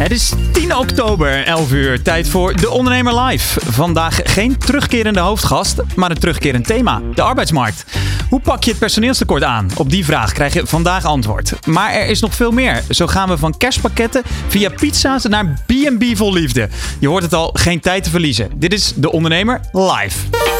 Het is 10 oktober, 11 uur. Tijd voor De Ondernemer Live. Vandaag geen terugkerende hoofdgast, maar een terugkerend thema: de arbeidsmarkt. Hoe pak je het personeelstekort aan? Op die vraag krijg je vandaag antwoord. Maar er is nog veel meer. Zo gaan we van kerstpakketten via pizza's naar B&B vol liefde. Je hoort het al, geen tijd te verliezen. Dit is De Ondernemer Live.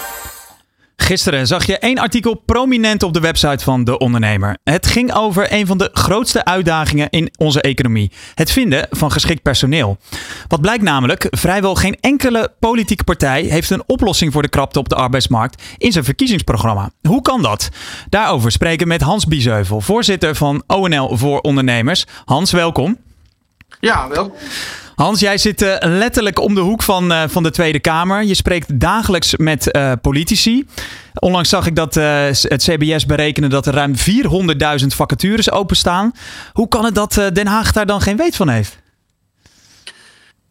Gisteren zag je één artikel prominent op de website van De Ondernemer. Het ging over een van de grootste uitdagingen in onze economie: het vinden van geschikt personeel. Wat blijkt namelijk, vrijwel geen enkele politieke partij heeft een oplossing voor de krapte op de arbeidsmarkt in zijn verkiezingsprogramma. Hoe kan dat? Daarover spreken met Hans Biesheuvel, voorzitter van ONL voor Ondernemers. Hans, welkom. Ja, welkom. Hans, jij zit uh, letterlijk om de hoek van, uh, van de Tweede Kamer. Je spreekt dagelijks met uh, politici. Onlangs zag ik dat het CBS berekende dat er ruim 400.000 vacatures openstaan. Hoe kan het dat Den Haag daar dan geen weet van heeft?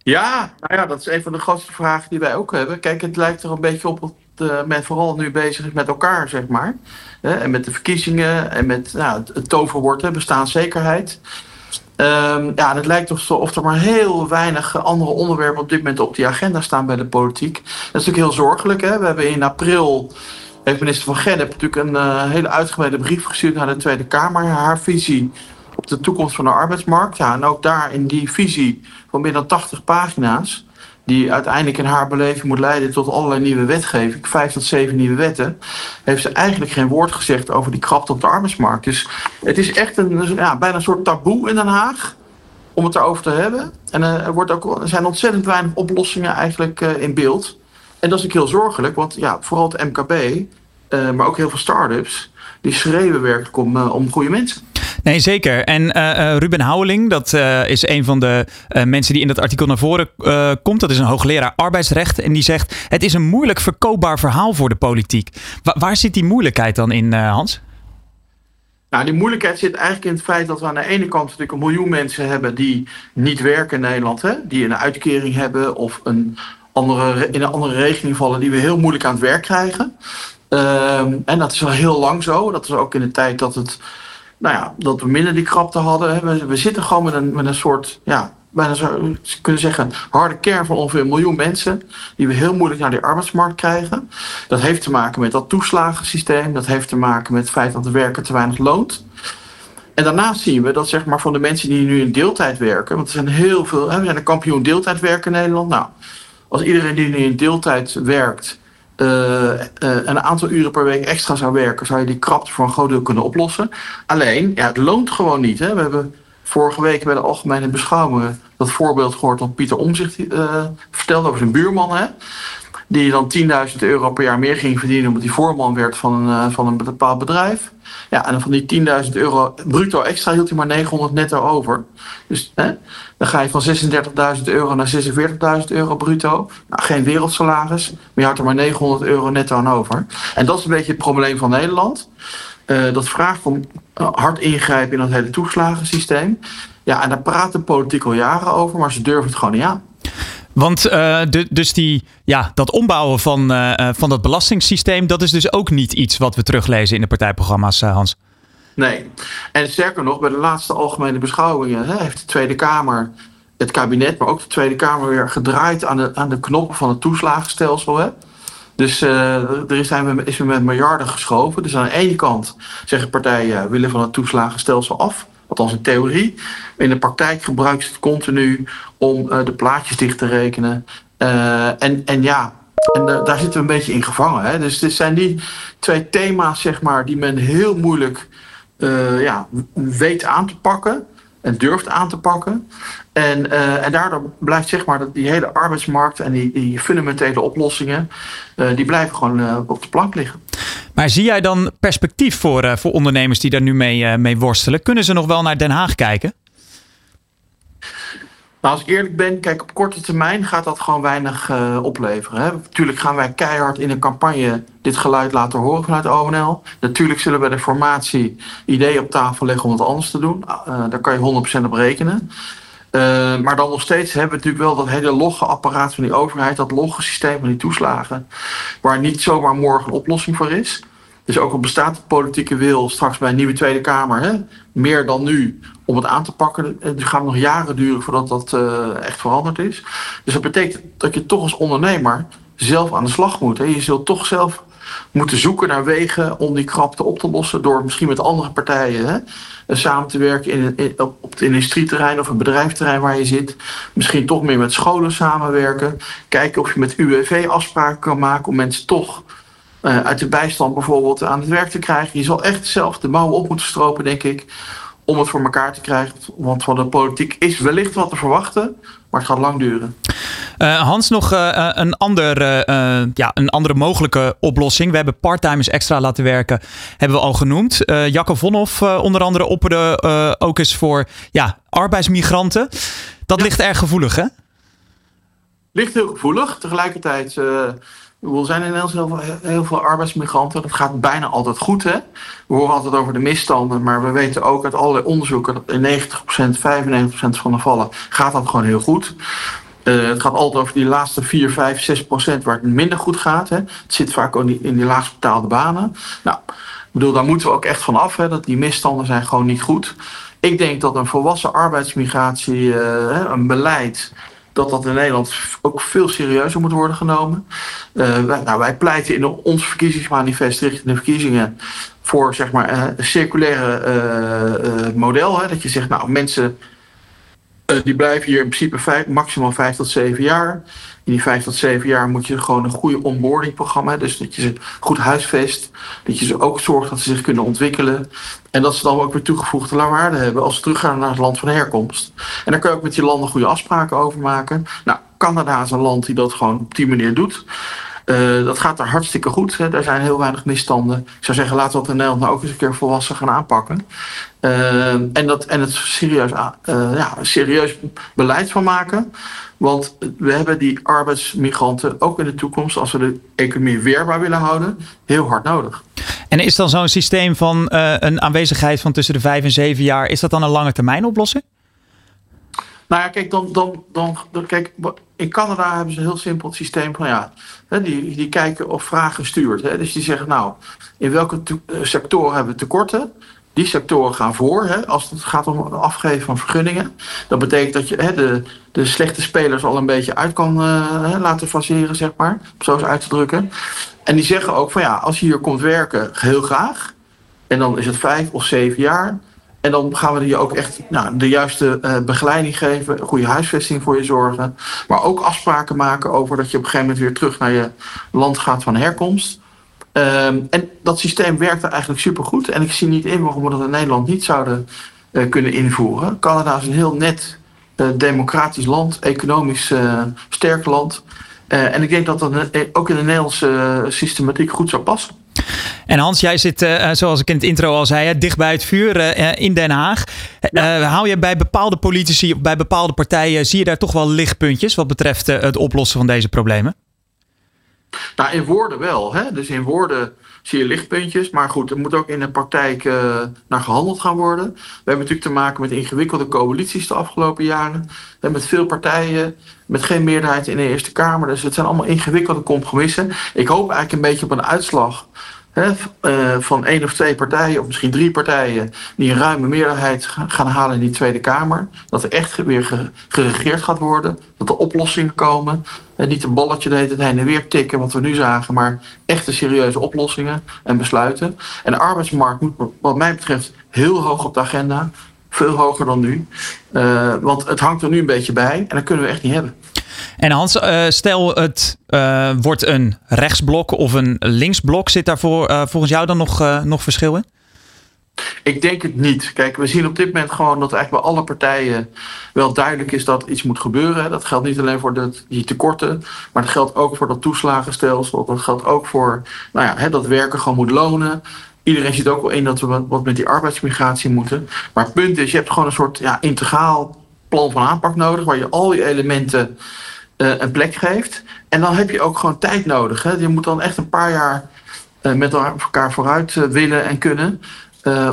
Ja, nou ja, dat is een van de grootste vragen die wij ook hebben. Kijk, het lijkt er een beetje op dat men vooral nu bezig is met elkaar, zeg maar. En met de verkiezingen en met nou, het toverwoord, bestaanszekerheid. Um, ja, het lijkt toch of er maar heel weinig andere onderwerpen op dit moment op die agenda staan bij de politiek. Dat is natuurlijk heel zorgelijk. Hè? We hebben in april, heeft minister Van Gennep natuurlijk een uh, hele uitgebreide brief gestuurd naar de Tweede Kamer. Haar visie op de toekomst van de arbeidsmarkt. Ja, en ook daar in die visie van meer dan 80 pagina's die uiteindelijk in haar beleving moet leiden tot allerlei nieuwe wetgeving, vijf tot zeven nieuwe wetten, heeft ze eigenlijk geen woord gezegd over die krapte op de arbeidsmarkt. Dus het is echt een, ja, bijna een soort taboe in Den Haag om het erover te hebben. En uh, er, wordt ook, er zijn ontzettend weinig oplossingen eigenlijk uh, in beeld. En dat is ook heel zorgelijk, want ja, vooral het MKB, uh, maar ook heel veel start-ups, die schreeuwen werkelijk om, om goede mensen. Nee, zeker. En uh, Ruben Houweling, dat uh, is een van de uh, mensen die in dat artikel naar voren komt. Dat is een hoogleraar arbeidsrecht. En die zegt: Het is een moeilijk verkoopbaar verhaal voor de politiek. Wa waar zit die moeilijkheid dan in, Hans? Nou, die moeilijkheid zit eigenlijk in het feit dat we aan de ene kant natuurlijk een miljoen mensen hebben die niet werken in Nederland, hè? die een uitkering hebben of een andere, in een andere regeling vallen, die we heel moeilijk aan het werk krijgen. Ehm, en dat is al heel lang zo. Dat is ook in de tijd dat het nou ja, dat we minder die krapte hadden. We, we zitten gewoon met een, met een soort, ja, bijna zo kunnen zeggen, harde kern van ongeveer een miljoen mensen. Die we heel moeilijk naar die arbeidsmarkt krijgen. Dat heeft te maken met dat toeslagensysteem. Dat heeft te maken met het feit dat de werker te weinig loont. En daarnaast zien we dat zeg maar, van de mensen die nu in deeltijd werken, want er zijn heel veel, we zijn een kampioen deeltijd werken in Nederland. Nou, als iedereen die nu in deeltijd werkt, een aantal uren per week extra zou werken, zou je die krapte voor een groot deel kunnen oplossen. Alleen, ja, het loont gewoon niet. Hè? We hebben vorige week bij de algemene beschouwingen dat voorbeeld gehoord dat Pieter Omzicht uh, vertelde over zijn buurman. Hè? Die dan 10.000 euro per jaar meer ging verdienen omdat hij voorman werd van een, van een bepaald bedrijf. Ja, en van die 10.000 euro bruto extra hield hij maar 900 netto over. Dus hè, dan ga je van 36.000 euro naar 46.000 euro bruto. Nou, geen wereldsalaris, maar je houdt er maar 900 euro netto aan over. En dat is een beetje het probleem van Nederland. Uh, dat vraagt om hard ingrijpen in dat hele toeslagensysteem. Ja, en daar praat de politiek al jaren over, maar ze durven het gewoon niet aan. Want de, dus die, ja, dat ombouwen van, uh, van dat belastingssysteem, dat is dus ook niet iets wat we teruglezen in de partijprogramma's, Hans. Nee. En sterker nog, bij de laatste algemene beschouwingen heeft de Tweede Kamer, het kabinet, maar ook de Tweede Kamer weer gedraaid aan de, aan de knoppen van het toeslagenstelsel. Hè. Dus er is, zijn we, is er met miljarden geschoven. Dus aan de ene kant zeggen partijen willen van het toeslagenstelsel af. Althans in theorie. In de praktijk gebruiken ze het continu om uh, de plaatjes dicht te rekenen. Uh, en, en ja, en daar zitten we een beetje in gevangen. Hè? Dus dit zijn die twee thema's, zeg maar, die men heel moeilijk ja, weet aan te pakken. En durft aan te pakken. En, uh, en daardoor blijft zeg maar die hele arbeidsmarkt en die, die fundamentele oplossingen, uh, die blijven gewoon uh, op de plank liggen. Maar zie jij dan perspectief voor, voor ondernemers die daar nu mee, mee worstelen? Kunnen ze nog wel naar Den Haag kijken? Nou, als ik eerlijk ben, kijk, op korte termijn gaat dat gewoon weinig uh, opleveren. Hè. Natuurlijk gaan wij keihard in een campagne dit geluid laten horen vanuit ONL. Natuurlijk zullen we de formatie ideeën op tafel leggen om het anders te doen. Uh, daar kan je 100% op rekenen. Uh, maar dan nog steeds hebben we natuurlijk wel dat hele logge apparaat van die overheid, dat logge systeem van die toeslagen, waar niet zomaar morgen een oplossing voor is. Dus ook al bestaat de politieke wil straks bij een nieuwe Tweede Kamer hè, meer dan nu om het aan te pakken. Het gaat nog jaren duren voordat dat uh, echt veranderd is. Dus dat betekent dat je toch als ondernemer zelf aan de slag moet. Hè. Je zult toch zelf moeten zoeken naar wegen om die krapte op te lossen. Door misschien met andere partijen hè, samen te werken in, op het industrieterrein of een bedrijfterrein waar je zit. Misschien toch meer met scholen samenwerken. Kijken of je met UWV afspraken kan maken om mensen toch uh, uit de bijstand bijvoorbeeld aan het werk te krijgen. Je zal echt zelf de mouwen op moeten stropen, denk ik, om het voor elkaar te krijgen. Want van de politiek is wellicht wat te verwachten, maar het gaat lang duren. Uh, Hans, nog uh, een, ander, uh, ja, een andere mogelijke oplossing. We hebben parttimers extra laten werken, hebben we al genoemd. Jacco Vonhoff onder andere opperde ook eens voor ja, arbeidsmigranten. Dat ja. ligt erg gevoelig, hè? Ligt heel gevoelig. Tegelijkertijd er zijn in Nederland heel veel, heel veel arbeidsmigranten. Dat gaat bijna altijd goed. Hè? We horen altijd over de misstanden. Maar we weten ook uit allerlei onderzoeken dat in 90%, 95% van de gevallen gaat dat gewoon heel goed. Uh, het gaat altijd over die laatste 4, 5, 6 procent waar het minder goed gaat. Hè. Het zit vaak in die, in die laagst betaalde banen. Nou, ik bedoel, daar moeten we ook echt van af. Hè, dat die misstanden zijn gewoon niet goed. Ik denk dat een volwassen arbeidsmigratie, uh, een beleid dat dat in Nederland ook veel serieuzer moet worden genomen. Uh, wij, nou, wij pleiten in ons verkiezingsmanifest richting de verkiezingen voor zeg maar, uh, een circulaire uh, model. Hè, dat je zegt, nou mensen die blijven hier in principe vijf, maximaal vijf tot zeven jaar. In die vijf tot zeven jaar moet je gewoon een goede onboardingprogramma. Dus dat je ze goed huisvest. Dat je ze ook zorgt dat ze zich kunnen ontwikkelen. En dat ze dan ook weer toegevoegde waarde hebben als ze teruggaan naar het land van herkomst. En daar kun je ook met die landen goede afspraken over maken. Nou, Canada is een land die dat gewoon op die manier doet. Uh, dat gaat er hartstikke goed. Hè. Er zijn heel weinig misstanden. Ik zou zeggen, laten we dat in Nederland nou ook eens een keer volwassen gaan aanpakken. Uh, en, dat, en het serieus, uh, ja, serieus beleid van maken. Want we hebben die arbeidsmigranten ook in de toekomst, als we de economie weerbaar willen houden, heel hard nodig. En is dan zo'n systeem van een aanwezigheid van tussen de vijf en zeven jaar, is dat dan een lange termijn oplossing? Nou ja, kijk, dan, dan, dan, dan, kijk, in Canada hebben ze een heel simpel systeem van ja, die, die kijken of vragen stuurt. Hè. Dus die zeggen, nou, in welke sectoren hebben we tekorten? Die sectoren gaan voor. Hè, als het gaat om het afgeven van vergunningen. Dat betekent dat je hè, de, de slechte spelers al een beetje uit kan uh, laten faseren, zeg maar. Om zo eens uit te drukken. En die zeggen ook van ja, als je hier komt werken, heel graag. En dan is het vijf of zeven jaar. En dan gaan we je ook echt nou, de juiste uh, begeleiding geven, goede huisvesting voor je zorgen. Maar ook afspraken maken over dat je op een gegeven moment weer terug naar je land gaat van herkomst. Um, en dat systeem werkte eigenlijk supergoed. En ik zie niet in waarom we dat in Nederland niet zouden uh, kunnen invoeren. Canada is een heel net uh, democratisch land, economisch sterk land. en ik denk dat dat ook in de Nederlandse systematiek goed zou passen. En Hans, jij zit, uh, zoals ik in het intro al zei, dicht bij het vuur uh, in Den Haag. Ja. hou je bij bepaalde politici of bij bepaalde partijen, zie je daar toch wel lichtpuntjes wat betreft het oplossen van deze problemen? Nou, in woorden wel. Hè? Dus in woorden zie je lichtpuntjes. Maar goed, er moet ook in de praktijk uh, naar gehandeld gaan worden. We hebben natuurlijk te maken met ingewikkelde coalities de afgelopen jaren. Met veel partijen, met geen meerderheid in de Eerste Kamer. Dus het zijn allemaal ingewikkelde compromissen. Ik hoop eigenlijk een beetje op een uitslag He, uh, van één of twee partijen, of misschien drie partijen, die een ruime meerderheid gaan halen in die Tweede Kamer. Dat er echt weer geregeerd gaat worden. Dat er oplossingen komen. En niet een balletje de hele heen en weer tikken, wat we nu zagen, maar echte serieuze oplossingen en besluiten. En de arbeidsmarkt moet, wat mij betreft, heel hoog op de agenda. Veel hoger dan nu. Uh, want het hangt er nu een beetje bij en dat kunnen we echt niet hebben. En Hans, uh, stel het uh, wordt een rechtsblok of een linksblok. Zit daar voor, uh, volgens jou dan nog, nog verschil in? Ik denk het niet. Kijk, we zien op dit moment gewoon dat eigenlijk bij alle partijen wel duidelijk is dat iets moet gebeuren. Dat geldt niet alleen voor de, die tekorten, maar dat geldt ook voor dat toeslagenstelsel. Dat geldt ook voor nou ja, hè, dat werken gewoon moet lonen. Iedereen ziet ook wel in dat we wat, met die arbeidsmigratie moeten. Maar het punt is, je hebt gewoon een soort ja, integraal plan van aanpak nodig, waar je al die elementen een plek geeft. En dan heb je ook gewoon tijd nodig. Hè. Je moet dan echt een paar jaar uh, met elkaar vooruit uh, willen en kunnen.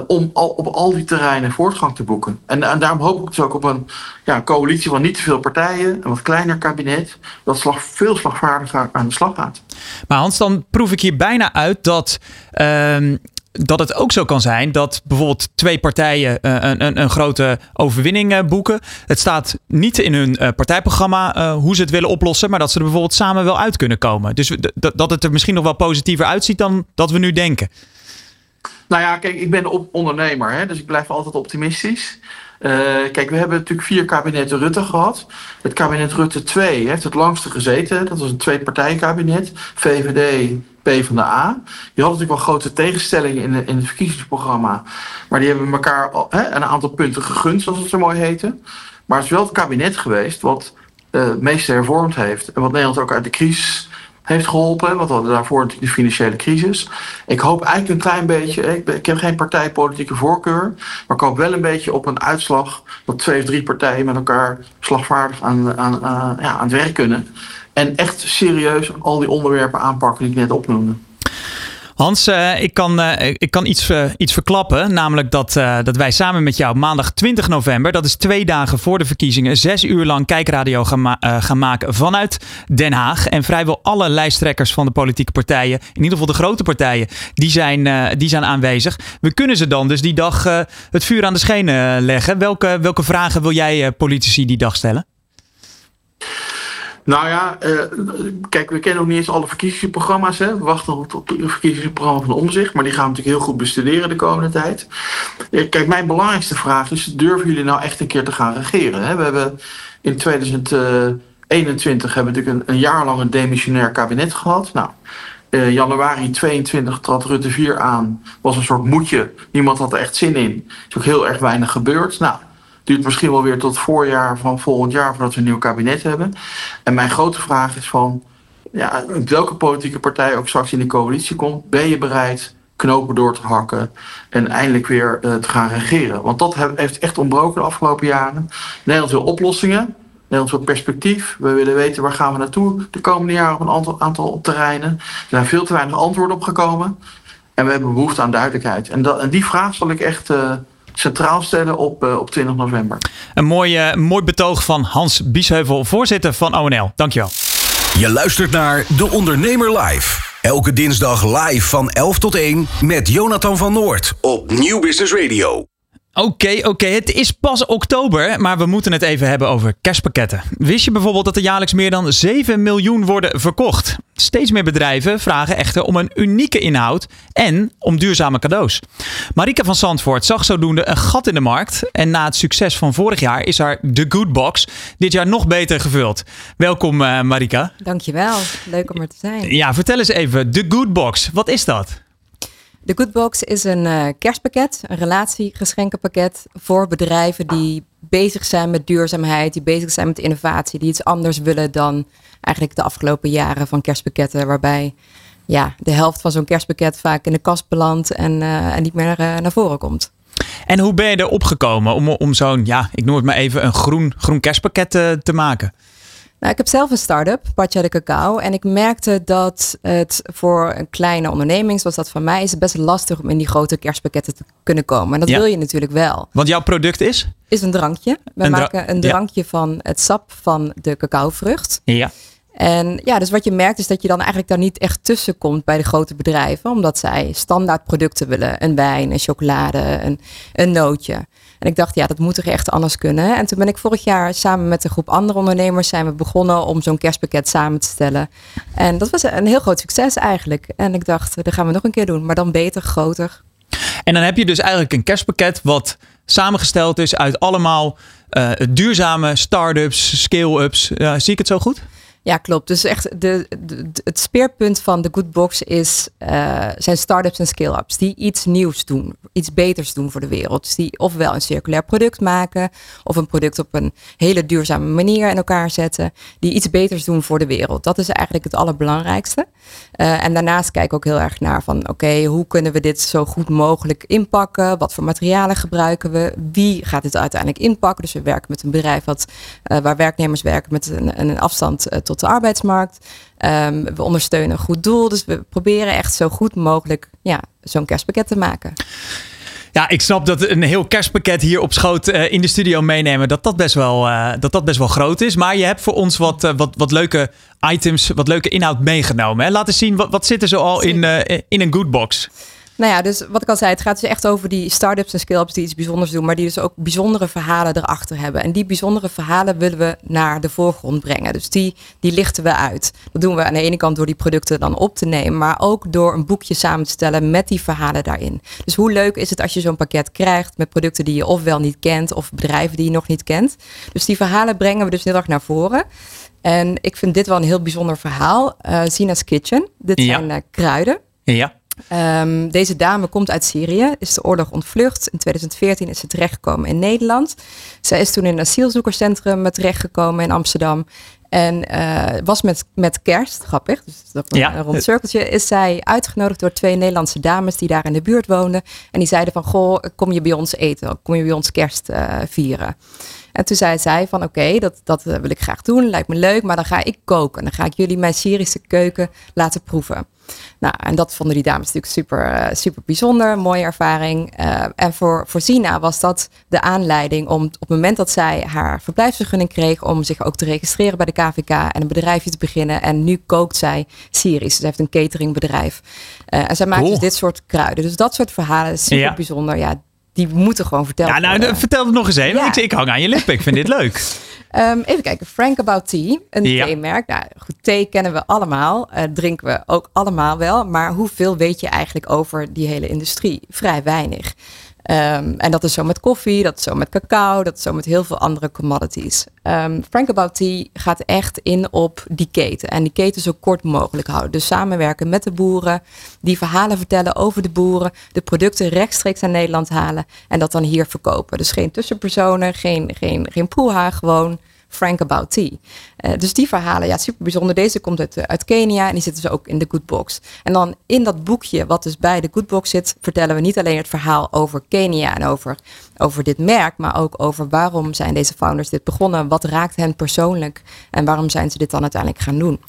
Om al, op al die terreinen voortgang te boeken. En, en daarom hoop ik dus ook op een ja, coalitie van niet te veel partijen, een wat kleiner kabinet, dat slag, veel slagvaardiger aan de slag gaat. Maar Hans, dan proef ik hier bijna uit dat. Uh, dat het ook zo kan zijn dat bijvoorbeeld twee partijen uh, een, een, een, grote overwinning uh, boeken. Het staat niet in hun uh, partijprogramma hoe ze het willen oplossen, maar dat ze er bijvoorbeeld samen wel uit kunnen komen. Dus dat het er misschien nog wel positiever uitziet dan dat we nu denken. Nou ja, kijk, ik ben ondernemer, hè, dus ik blijf altijd optimistisch. Kijk, we hebben natuurlijk vier kabinetten Rutte gehad. Het kabinet Rutte 2 heeft het langste gezeten. Dat was een twee-partijkabinet. VVD, PvdA. Die hadden natuurlijk wel grote tegenstellingen in, in het verkiezingsprogramma. Maar die hebben elkaar hè, een aantal punten gegund, zoals het zo mooi heette. Maar het is wel het kabinet geweest wat uh, het meeste hervormd heeft. En wat Nederland ook uit de crisis heeft geholpen. Want we hadden daarvoor de financiële crisis. Ik hoop eigenlijk een klein beetje, ik, ik heb geen partijpolitieke voorkeur, maar ik hoop wel een beetje op een uitslag dat twee of drie partijen met elkaar slagvaardig aan, aan, ja, aan het werk kunnen. En echt serieus al die onderwerpen aanpakken die ik net opnoemde. Hans, uh, ik kan, uh, ik kan iets, uh, iets verklappen. Namelijk dat, dat wij samen met jou maandag 20 november, dat is twee dagen voor de verkiezingen, zes uur lang kijkradio gaan, gaan maken vanuit Den Haag. En vrijwel alle lijsttrekkers van de politieke partijen, in ieder geval de grote partijen, die zijn, die zijn aanwezig. We kunnen ze dan dus die dag het vuur aan de schenen leggen. Welke, welke vragen wil jij politici die dag stellen? Nou ja, uh, kijk, we kennen ook niet eens alle verkiezingsprogramma's. Hè. We wachten op het verkiezingsprogramma van Omzicht, maar die gaan we natuurlijk heel goed bestuderen de komende tijd. Kijk, mijn belangrijkste vraag is: durven jullie nou echt een keer te gaan regeren? Hè? We hebben in 2021 hebben we natuurlijk een, een jaar lang een demissionair kabinet gehad. Nou, uh, januari 22 trad Rutte 4 aan. Was een soort moedje. Niemand had er echt zin in. Er is ook heel erg weinig gebeurd. Nou, duurt misschien wel weer tot voorjaar van volgend jaar voordat we een nieuw kabinet hebben. En mijn grote vraag is van, ja, welke politieke partij ook straks in de coalitie komt, ben je bereid knopen door te hakken en eindelijk weer uh, te gaan regeren? Want dat heeft echt ontbroken de afgelopen jaren. Nederland wil oplossingen. Nederland wil perspectief. We willen weten waar gaan we naartoe de komende jaren op een aantal, aantal terreinen. Er zijn veel te weinig antwoorden op gekomen. En we hebben behoefte aan duidelijkheid. En, dat, die vraag zal ik echt uh, centraal stellen op, uh, op 20 november. Een mooi, uh, mooi betoog van Hans Biesheuvel, voorzitter van ONL. Dankjewel. Je luistert naar De Ondernemer Live. Elke dinsdag live van 11 tot 1 met Jonathan van Noord op Nieuw Business Radio. Oké, okay, oké. Okay. Het is pas oktober, maar we moeten het even hebben over kerstpakketten. Wist je bijvoorbeeld dat er jaarlijks meer dan 7 miljoen worden verkocht? Steeds meer bedrijven vragen echter om een unieke inhoud en om duurzame cadeaus. Marika van Zandvoort zag zodoende een gat in de markt. En na het succes van vorig jaar is haar The Good Box dit jaar nog beter gevuld. Welkom uh, Marika. Dankjewel, leuk om er te zijn. Ja, vertel eens even, The Good Box, wat is dat? De Goodbox is een uh, kerstpakket, een relatiegeschenkenpakket voor bedrijven die bezig zijn met duurzaamheid, die bezig zijn met innovatie, die iets anders willen dan eigenlijk de afgelopen jaren van kerstpakketten, waarbij ja, de helft van zo'n kerstpakket vaak in de kast belandt en, uh, en niet meer uh, naar voren komt. En hoe ben je er opgekomen om, om zo'n, ja, ik noem het maar even, een groen, groen kerstpakket te maken? Nou, ik heb zelf een start-up, Patja de Cacao. En ik merkte dat het voor een kleine onderneming, zoals dat van mij, is het best lastig om in die grote kerstpakketten te kunnen komen. En dat ja. wil je natuurlijk wel. Want jouw product is? Is een drankje. We maken een drankje ja. van het sap van de cacaovrucht. Ja. En ja, dus wat je merkt is dat je dan eigenlijk daar niet echt tussen komt bij de grote bedrijven. Omdat zij standaard producten willen. Een wijn, een chocolade, een, een nootje. En ik dacht, ja, dat moet toch echt anders kunnen. En toen ben ik vorig jaar samen met een groep andere ondernemers zijn we begonnen om zo'n kerstpakket samen te stellen. En dat was een heel groot succes eigenlijk. En ik dacht, dat gaan we nog een keer doen, maar dan beter, groter. En dan heb je dus eigenlijk een kerstpakket wat samengesteld is uit allemaal uh, duurzame start-ups, scale-ups. Zie ik het zo goed? Ja, klopt. Dus echt de, het speerpunt van de Good Box is, uh, zijn start-ups en scale-ups die iets nieuws doen, iets beters doen voor de wereld. Dus die ofwel een circulair product maken of een product op een hele duurzame manier in elkaar zetten, die iets beters doen voor de wereld. Dat is eigenlijk het allerbelangrijkste. Uh, en daarnaast kijk ik ook heel erg naar van oké, hoe kunnen we dit zo goed mogelijk inpakken? Wat voor materialen gebruiken we? Wie gaat dit uiteindelijk inpakken? Dus we werken met een bedrijf wat, uh, waar werknemers werken met een, een afstand tot de arbeidsmarkt. Um, we ondersteunen een goed doel. Dus we proberen echt zo goed mogelijk ja, zo'n kerstpakket te maken. Ja, ik snap dat een heel kerstpakket hier op schoot uh, in de studio meenemen, dat dat, best wel, uh, dat dat best wel groot is. Maar je hebt voor ons wat, uh, wat, wat leuke items, wat leuke inhoud meegenomen. Hè? Laat eens zien, wat, wat zit er zo al in, in een good box? Nou ja, dus wat ik al zei, het gaat dus echt over die start-ups en scale-ups die iets bijzonders doen, maar die dus ook bijzondere verhalen erachter hebben. En die bijzondere verhalen willen we naar de voorgrond brengen. Dus die, die lichten we uit. Dat doen we aan de ene kant door die producten dan op te nemen, maar ook door een boekje samen te stellen met die verhalen daarin. Dus hoe leuk is het als je zo'n pakket krijgt met producten die je ofwel niet kent of bedrijven die je nog niet kent. Dus die verhalen brengen we dus heel erg naar voren. En ik vind dit wel een heel bijzonder verhaal. Uh, Sina's Kitchen. Dit Ja. zijn uh, kruiden. Ja. Um, deze dame komt uit Syrië, is de oorlog ontvlucht. In 2014 is ze terechtgekomen in Nederland. Zij is toen in een asielzoekerscentrum terechtgekomen in Amsterdam. En uh, was met, met kerst, grappig, dus dat Ja. een rond cirkeltje, is zij uitgenodigd door twee Nederlandse dames die daar in de buurt woonden. En die zeiden van, goh, kom je bij ons eten? Kom je bij ons kerst uh, vieren? En toen zei zij van oké, dat, dat wil ik graag doen, lijkt me leuk, maar dan ga ik koken. Dan ga ik jullie mijn Syrische keuken laten proeven. Nou, en dat vonden die dames natuurlijk super, uh, super bijzonder, mooie ervaring. Uh, en voor, voor Sina was dat de aanleiding om op het moment dat zij haar verblijfsvergunning kreeg, om zich ook te registreren bij de KVK en een bedrijfje te beginnen. En nu kookt zij Syrisch. Ze heeft een cateringbedrijf. Uh, en zij maakt Cool. dus dit soort kruiden. Dus dat soort verhalen is super Ja. bijzonder. Ja, die moeten gewoon verteld Ja, nou, worden. vertel het nog eens even. Ja. Ik, ik hang aan je lippen. Ik vind dit leuk. Um, even kijken, Frank About Tea, een Ja. theemerk. Nou, goed, thee kennen we allemaal, uh, drinken we ook allemaal wel. Maar hoeveel weet je eigenlijk over die hele industrie? Vrij weinig. Um, en dat is zo met koffie, dat is zo met cacao, dat is zo met heel veel andere commodities. Um, Frank About Tea gaat echt in op die keten en die keten zo kort mogelijk houden. Dus samenwerken met de boeren, die verhalen vertellen over de boeren, de producten rechtstreeks naar Nederland halen en dat dan hier verkopen. Dus geen tussenpersonen, geen, geen, geen poeha, gewoon Frank About Tea. Uh, dus die verhalen, ja, super bijzonder. Deze komt uit, uh, uit Kenia en die zitten dus ook in de Good Box. En dan in dat boekje, wat dus bij de Good Box zit, vertellen we niet alleen het verhaal over Kenia en over, over dit merk, maar ook over waarom zijn deze founders dit begonnen, wat raakt hen persoonlijk en waarom zijn ze dit dan uiteindelijk gaan doen.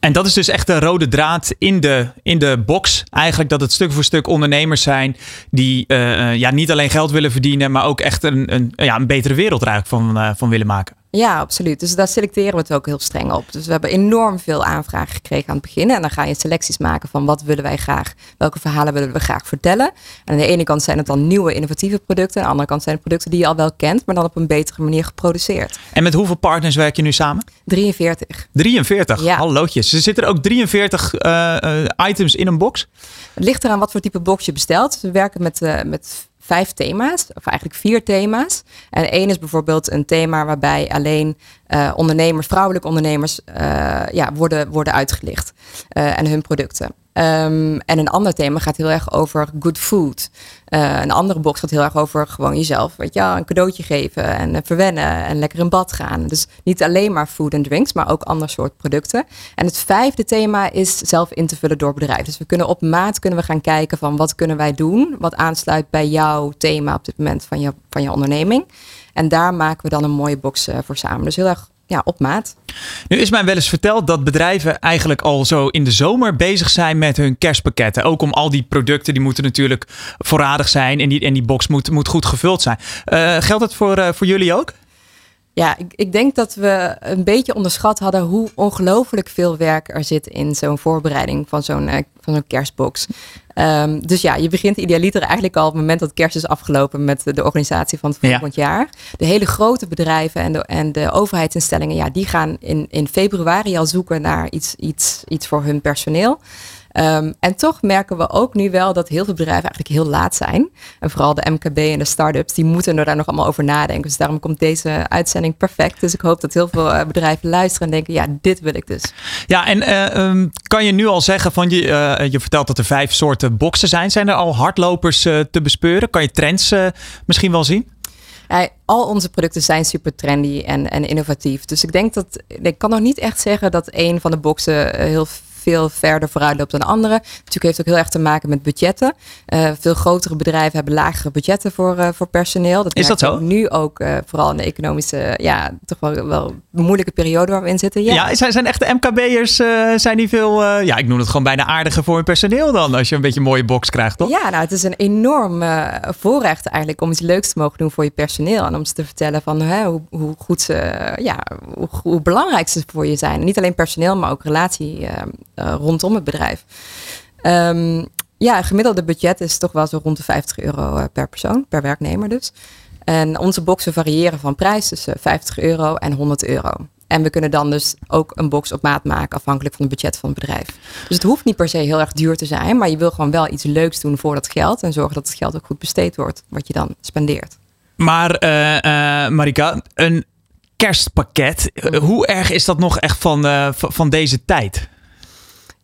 En dat is dus echt de rode draad in de, in de box. Eigenlijk dat het stuk voor stuk ondernemers zijn die uh, ja, niet alleen geld willen verdienen, maar ook echt een, een, ja, een betere wereld er eigenlijk van, van willen maken. Ja, absoluut. Dus daar selecteren we het ook heel streng op. Dus we hebben enorm veel aanvragen gekregen aan het begin. En dan ga je selecties maken van wat willen wij graag, welke verhalen willen we graag vertellen. En aan de ene kant zijn het dan nieuwe innovatieve producten. Aan de andere kant zijn het producten die je al wel kent, maar dan op een betere manier geproduceerd. En met hoeveel partners werk je nu samen? 43. 43? Ja. Hallootjes. Er zitten er ook 43 uh, uh, items in een box? Het ligt eraan wat voor type box je bestelt. We werken met, uh, met vijf thema's, of eigenlijk vier thema's. En één is bijvoorbeeld een thema waarbij alleen uh, ondernemers, vrouwelijke ondernemers, uh, ja, worden, worden uitgelicht uh, en hun producten. Um, en een ander thema gaat heel erg over good food. Een andere box gaat heel erg over gewoon jezelf, weet je, een cadeautje geven en verwennen en lekker in bad gaan. Dus niet alleen maar food and drinks, maar ook ander soort producten. En het vijfde thema is zelf in te vullen door bedrijf. Dus we kunnen op maat kunnen we gaan kijken van wat kunnen wij doen, wat aansluit bij jouw thema op dit moment van je, van je onderneming. En daar maken we dan een mooie box uh, voor samen. Dus heel erg ja, op maat. Nu is mij wel eens verteld dat bedrijven eigenlijk al zo in de zomer bezig zijn met hun kerstpakketten. Ook om al die producten, die moeten natuurlijk voorradig zijn en die, en die box moet, moet goed gevuld zijn. Uh, geldt dat voor, uh, voor jullie ook? Ja, ik, ik, denk dat we een beetje onderschat hadden hoe ongelooflijk veel werk er zit in zo'n voorbereiding van zo'n uh, van zo'n kerstbox. Um, dus ja, je begint idealiter eigenlijk al op het moment dat kerst is afgelopen met de organisatie van het volgend ja. jaar. De hele grote bedrijven en de, en de overheidsinstellingen, ja, die gaan in, in februari al zoeken naar iets, iets, iets voor hun personeel. Ehm, en toch merken we ook nu wel dat heel veel bedrijven eigenlijk heel laat zijn. En vooral de MKB en de start-ups, die moeten er daar nog allemaal over nadenken. Dus daarom komt deze uitzending perfect. Dus ik hoop dat heel veel eh, bedrijven luisteren en denken, ja, dit wil ik dus. Ja, en uh, um, kan je nu al zeggen van je, uh, je vertelt dat er vijf soorten boxen zijn. Zijn er al hardlopers te bespeuren? Kan je trends misschien wel zien? Ja, al onze producten zijn super trendy en, en innovatief. Dus ik denk dat ik kan nog niet echt zeggen dat een van de boxen heel veel verder vooruit loopt dan andere. Natuurlijk heeft het ook heel erg te maken met budgetten. Uh, veel grotere bedrijven hebben lagere budgetten voor, uh, voor personeel. Dat is dat zo? Nu ook uh, vooral in de economische, ja, toch wel, wel moeilijke periode waar we in zitten. Ja, ja zijn, zijn echte MKB'ers, zijn die veel, ja, ik noem het gewoon bijna aardiger voor hun personeel dan, als je een beetje een mooie box krijgt, toch? Ja, nou, het is een enorm voorrecht eigenlijk om iets leuks te mogen doen voor je personeel. En om ze te vertellen van hè, hoe, hoe goed ze, ja, hoe, hoe belangrijk ze voor je zijn. Niet alleen personeel, maar ook relatie rondom het bedrijf. Um, ja, gemiddelde budget is toch wel zo rond de 50 euro eh, per persoon, per werknemer dus. En onze boxen variëren van prijs tussen 50 euro en 100 euro. En we kunnen dan dus ook een box op maat maken afhankelijk van het budget van het bedrijf. Dus het hoeft niet per se heel erg duur te zijn, maar je wil gewoon wel iets leuks doen voor dat geld en zorgen dat het geld ook goed besteed wordt, wat je dan spendeert. Maar uh, uh, Marika, een kerstpakket, hoe erg is dat nog echt van, van deze tijd?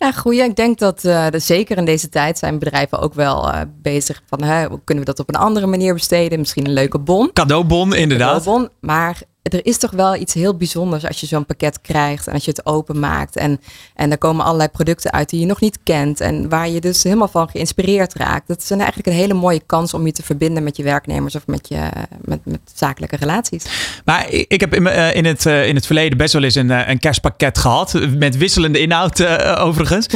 Ja, goeie. Ik denk dat uh, zeker in deze tijd zijn bedrijven ook wel uh, bezig van hè, hoe kunnen we dat op een andere manier besteden? Misschien een leuke bon. Cadeaubon, inderdaad. Cadeaubon, maar er is toch wel iets heel bijzonders als je zo'n pakket krijgt en als je het openmaakt. En, en er komen allerlei producten uit die je nog niet kent en waar je dus helemaal van geïnspireerd raakt. Dat is eigenlijk een hele mooie kans om je te verbinden met je werknemers of met, je, met, met zakelijke relaties. Maar ik heb in, uh, in, het, uh, in het verleden best wel eens een, een kerstpakket gehad, met wisselende inhoud overigens.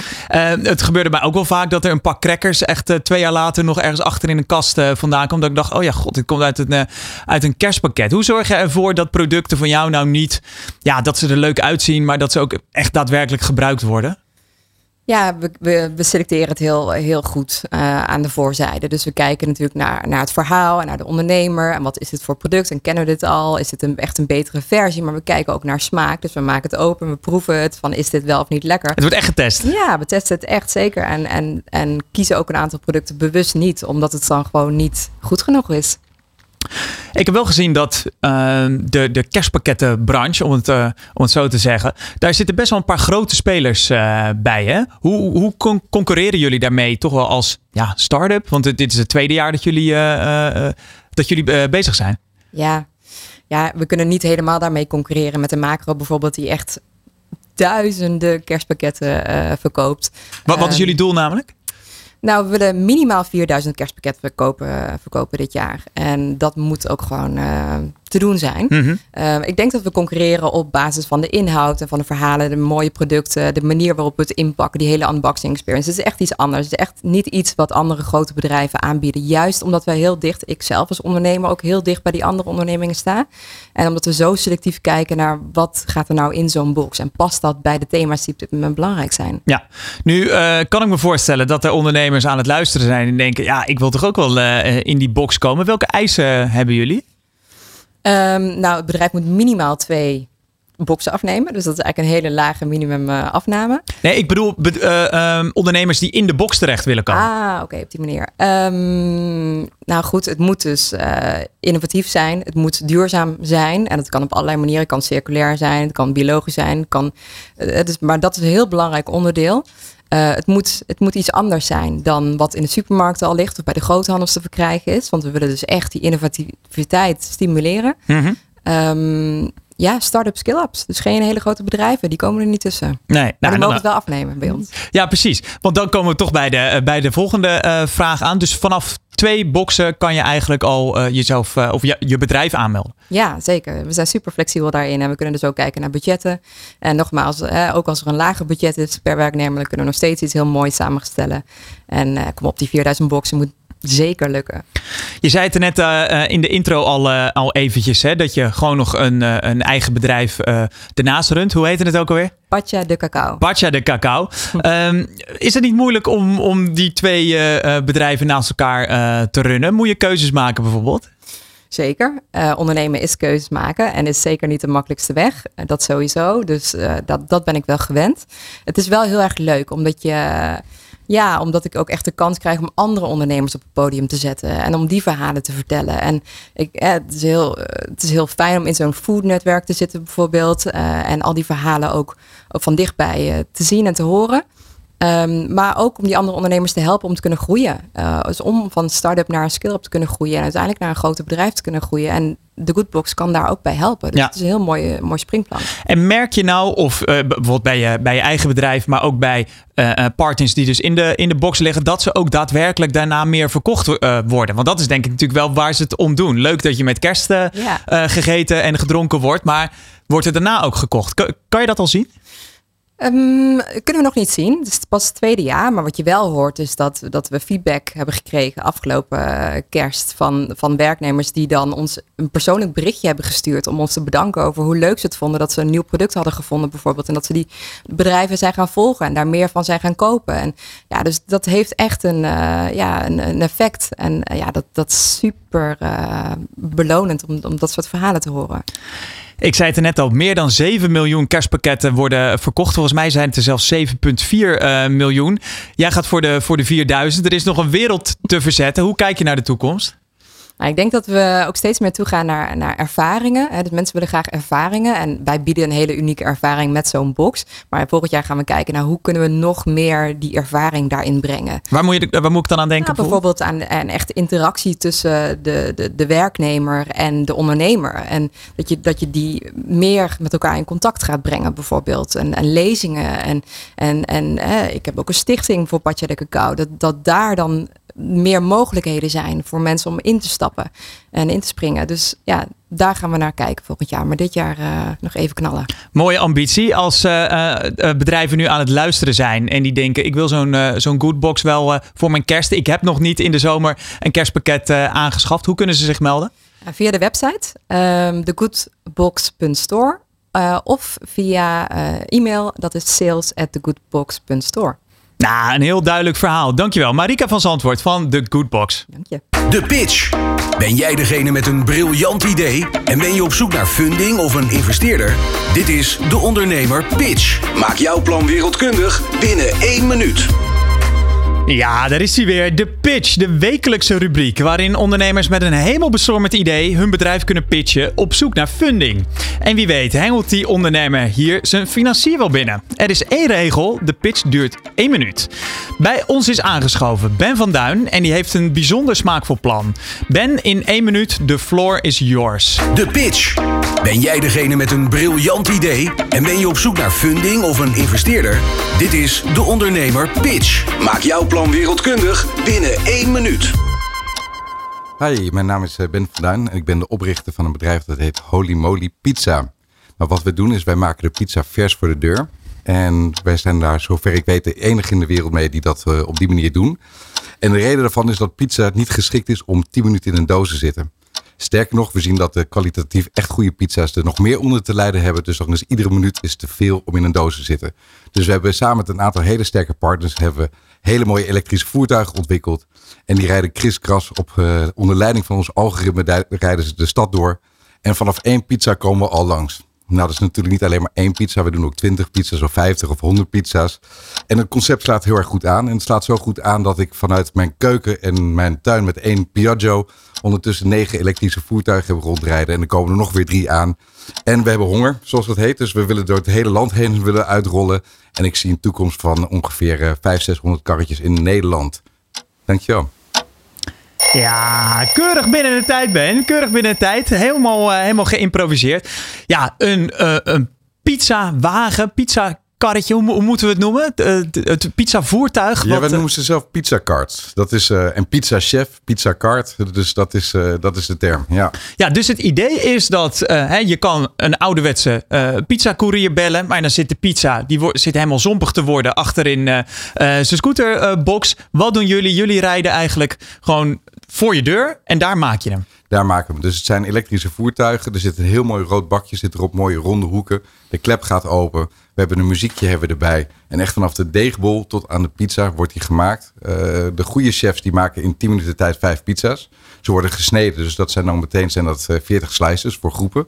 het gebeurde mij ook wel vaak dat er een pak crackers echt twee jaar later nog ergens achter in een kast vandaan komt. Dat ik dacht, oh ja, god, dit komt uit een, uit een kerstpakket. Hoe zorg je ervoor dat producten van jou nou niet, ja, dat ze er leuk uitzien, maar dat ze ook echt daadwerkelijk gebruikt worden? Ja, we, we, selecteren het heel, heel goed uh, aan de voorzijde. Dus we kijken natuurlijk naar, naar het verhaal en naar de ondernemer. En wat is dit voor product? En kennen we dit al? Is dit een, echt een betere versie? Maar we kijken ook naar smaak. Dus we maken het open, we proeven het. Van is dit wel of niet lekker? Het wordt echt getest. Ja, we testen het echt zeker. En, en, en kiezen ook een aantal producten bewust niet. Omdat het dan gewoon niet goed genoeg is. Ik heb wel gezien dat uh, de, de kerstpakkettenbranche, om het, uh, om het zo te zeggen, daar zitten best wel een paar grote spelers uh, bij. Hè? Hoe, hoe con concurreren jullie daarmee toch wel als ja, start-up? Want dit is het tweede jaar dat jullie, eh, dat jullie bezig zijn. Ja. ja, we kunnen niet helemaal daarmee concurreren met de macro bijvoorbeeld, die echt duizenden kerstpakketten verkoopt. Wat, wat is jullie doel namelijk? Nou, we willen minimaal 4000 kerstpakketten verkopen, verkopen dit jaar. En dat moet ook gewoon uh, te doen zijn. Mm -hmm. uh, ik denk dat we concurreren op basis van de inhoud en van de verhalen, de mooie producten, de manier waarop we het inpakken, die hele unboxing experience. Het is echt iets anders. Het is echt niet iets wat andere grote bedrijven aanbieden. Juist omdat wij heel dicht, ik zelf als ondernemer, ook heel dicht bij die andere ondernemingen sta. En omdat we zo selectief kijken naar wat gaat er nou in zo'n box en past dat bij de thema's die op dit moment belangrijk zijn. Ja, nu uh, kan ik me voorstellen dat er ondernemers aan het luisteren zijn en denken, ja, ik wil toch ook wel uh, in die box komen. Welke eisen hebben jullie? Um, nou, het bedrijf moet minimaal twee boxen afnemen. Dus dat is eigenlijk een hele lage minimum uh, afname. Nee, ik bedoel uh, um, ondernemers die in de box terecht willen komen. Ah, oké, okay, op die manier. Um, nou goed, het moet dus uh, innovatief zijn. Het moet duurzaam zijn. En dat kan op allerlei manieren. Het kan circulair zijn, het kan biologisch zijn. Het kan, het is, maar dat is een heel belangrijk onderdeel. Uh, het, moet, het moet iets anders zijn dan wat in de supermarkten al ligt of bij de groothandels te verkrijgen is. Want we willen dus echt die innovativiteit stimuleren. Mm -hmm. um, ja, start-up skill-ups. Dus geen hele grote bedrijven, die komen er niet tussen. Nee, nou, maar we mogen het wel afnemen bij ons. Ja, precies. Want dan komen we toch bij de, bij de volgende uh, vraag aan. Dus vanaf twee boxen kan je eigenlijk al uh, jezelf uh, of je, je bedrijf aanmelden. Ja, zeker. We zijn super flexibel daarin. En we kunnen dus ook kijken naar budgetten. En nogmaals, eh, ook als er een lager budget is per werknemer, dan kunnen we nog steeds iets heel moois samenstellen. En kom op, die 4000 boxen moet zeker lukken. Je zei het er net uh, in de intro al, uh, al eventjes, hè, dat je gewoon nog een, uh, een eigen bedrijf ernaast runt. Hoe heette het ook alweer? Patja de Cacao. Patja de Cacao. um, is het niet moeilijk om, om die twee bedrijven naast elkaar te runnen? Moet je keuzes maken bijvoorbeeld? Zeker. ondernemen is keuzes maken en is zeker niet de makkelijkste weg. dat sowieso. Dus dat, dat ben ik wel gewend. Het is wel heel erg leuk, omdat je Ja, omdat ik ook echt de kans krijg om andere ondernemers op het podium te zetten. En om die verhalen te vertellen. En ik, eh, het, is heel, eh, het is heel fijn om in zo'n foodnetwerk te zitten bijvoorbeeld. Uh, en al die verhalen ook, ook van dichtbij te zien en te horen. Um, maar ook om die andere ondernemers te helpen om te kunnen groeien. Uh, dus om van start-up naar een skill-up te kunnen groeien. En uiteindelijk naar een groter bedrijf te kunnen groeien. En de Goodbox kan daar ook bij helpen. Dus ja. het is een heel mooi, mooi springplan. En merk je nou, of uh, bijvoorbeeld bij je, bij je eigen bedrijf, maar ook bij uh, partners die dus in de, in de box liggen, dat ze ook daadwerkelijk daarna meer verkocht uh, worden? Want dat is denk ik natuurlijk wel waar ze het om doen. Leuk dat je met kerst ja. gegeten en gedronken wordt, maar wordt er daarna ook gekocht? K kan je dat al zien? Um, kunnen we nog niet zien. Het is pas het tweede jaar. Maar wat je wel hoort is dat, dat we feedback hebben gekregen afgelopen kerst van, van werknemers die dan ons een persoonlijk berichtje hebben gestuurd om ons te bedanken over hoe leuk ze het vonden dat ze een nieuw product hadden gevonden bijvoorbeeld. En dat ze die bedrijven zijn gaan volgen en daar meer van zijn gaan kopen. En ja, dus dat heeft echt een, uh, ja, een, effect. En uh, ja, dat, dat is super belonend om, om dat soort verhalen te horen. Ik zei het er net al, meer dan 7 miljoen kerstpakketten worden verkocht. Volgens mij zijn het er zelfs 7,4 uh, miljoen. Jij gaat voor de, voor de 4000. Er is nog een wereld te verzetten. Hoe kijk je naar de toekomst? Nou, ik denk dat we ook steeds meer toegaan naar, naar ervaringen. Hè. Dus mensen willen graag ervaringen. En wij bieden een hele unieke ervaring met zo'n box. Maar volgend jaar gaan we kijken naar hoe kunnen we nog meer die ervaring daarin brengen. Waar moet, je, waar moet ik dan aan denken? Nou, bijvoorbeeld aan een echte interactie tussen de, de, de werknemer en de ondernemer. En dat je, dat je die meer met elkaar in contact gaat brengen, bijvoorbeeld. En, en lezingen. En, en, en hè, ik heb ook een stichting voor Patja de Cacao. Dat, dat daar dan meer mogelijkheden zijn voor mensen om in te stappen en in te springen. Dus ja, daar gaan we naar kijken volgend jaar. Maar dit jaar uh, nog even knallen. Mooie ambitie. Als uh, uh, bedrijven nu aan het luisteren zijn en die denken: ik wil zo'n zo'n Goodbox wel voor mijn kerst. Ik heb nog niet in de zomer een kerstpakket aangeschaft. Hoe kunnen ze zich melden? via de website um, thegoodbox.store of via e-mail. Dat is sales at thegoodbox.store. Nou, een heel duidelijk verhaal. Dankjewel. Marika van Zandvoort van The Good Box. Dank je. De pitch. Ben jij degene met een briljant idee en ben je op zoek naar funding of een investeerder? Dit is De Ondernemer Pitch. Maak jouw plan wereldkundig binnen één minuut. Ja, daar is hij weer. De Pitch, de wekelijkse rubriek waarin ondernemers met een hemelbestormend idee hun bedrijf kunnen pitchen op zoek naar funding. En wie weet hengelt die ondernemer hier zijn financier wel binnen. Er is één regel, de pitch duurt één minuut. Bij ons is aangeschoven Ben van Duin en die heeft een bijzonder smaakvol plan. Ben, in één minuut, the floor is yours. De Pitch. Ben jij degene met een briljant idee en ben je op zoek naar funding of een investeerder? Dit is De Ondernemer Pitch. Maak jouw plan wereldkundig binnen één minuut. Hi, mijn naam is eh, Ben van Duin en ik ben de oprichter van een bedrijf dat heet Holy Moly Pizza. Maar wat we doen is wij maken de pizza vers voor de deur. En wij zijn daar, zover ik weet, de enige in de wereld mee die dat uh, op die manier doen. En de reden daarvan is dat pizza niet geschikt is om 10 minuten in een doos te zitten. Sterker nog, we zien dat de kwalitatief echt goede pizza's er nog meer onder te lijden hebben. Dus dan is iedere minuut is te veel om in een doos te zitten. Dus we hebben samen met een aantal hele sterke partners hebben hele mooie elektrische voertuigen ontwikkeld. En die rijden kriskras op uh, onder leiding van ons algoritme rijden ze de stad door. En vanaf één pizza komen we al langs. Nou, dat is natuurlijk niet alleen maar één pizza. We doen ook 20 pizza's of 50 of 100 pizza's. En het concept slaat heel erg goed aan. En het slaat zo goed aan dat ik vanuit mijn keuken en mijn tuin met één Piaggio ondertussen negen elektrische voertuigen hebben rondrijden. En er komen er nog weer drie aan. En we hebben honger, zoals dat heet. Dus we willen door het hele land heen willen uitrollen. En ik zie een toekomst van ongeveer 500, 600 karretjes in Nederland. Dankjewel. Ja, keurig binnen de tijd, Ben. Keurig binnen de tijd. Helemaal, uh, helemaal geïmproviseerd. Ja, een, uh, een pizzawagen, pizza karretje, hoe, hoe, moeten we het noemen? Het, het pizza voertuig. Ja, we noemen ze zelf pizza cart. Dat is uh, en pizza chef, pizza cart. Dus dat is, uh, dat is de term. Ja. ja, dus het idee is dat hè, je kan een ouderwetse pizza courier bellen, maar dan zit de pizza die wordt, zit helemaal zompig te worden achterin zijn scooterbox. Wat doen jullie? Jullie rijden eigenlijk gewoon voor je deur en daar maak je hem. Daar maken we. Dus het zijn elektrische voertuigen. Er zit een heel mooi rood bakje, zit erop mooie ronde hoeken. De klep gaat open. We hebben een muziekje hebben erbij. En echt vanaf de deegbol tot aan de pizza wordt die gemaakt. Uh, de goede chefs die maken in 10 minuten tijd vijf pizza's. Ze worden gesneden, dus dat zijn dan meteen zijn dat 40 slices voor groepen.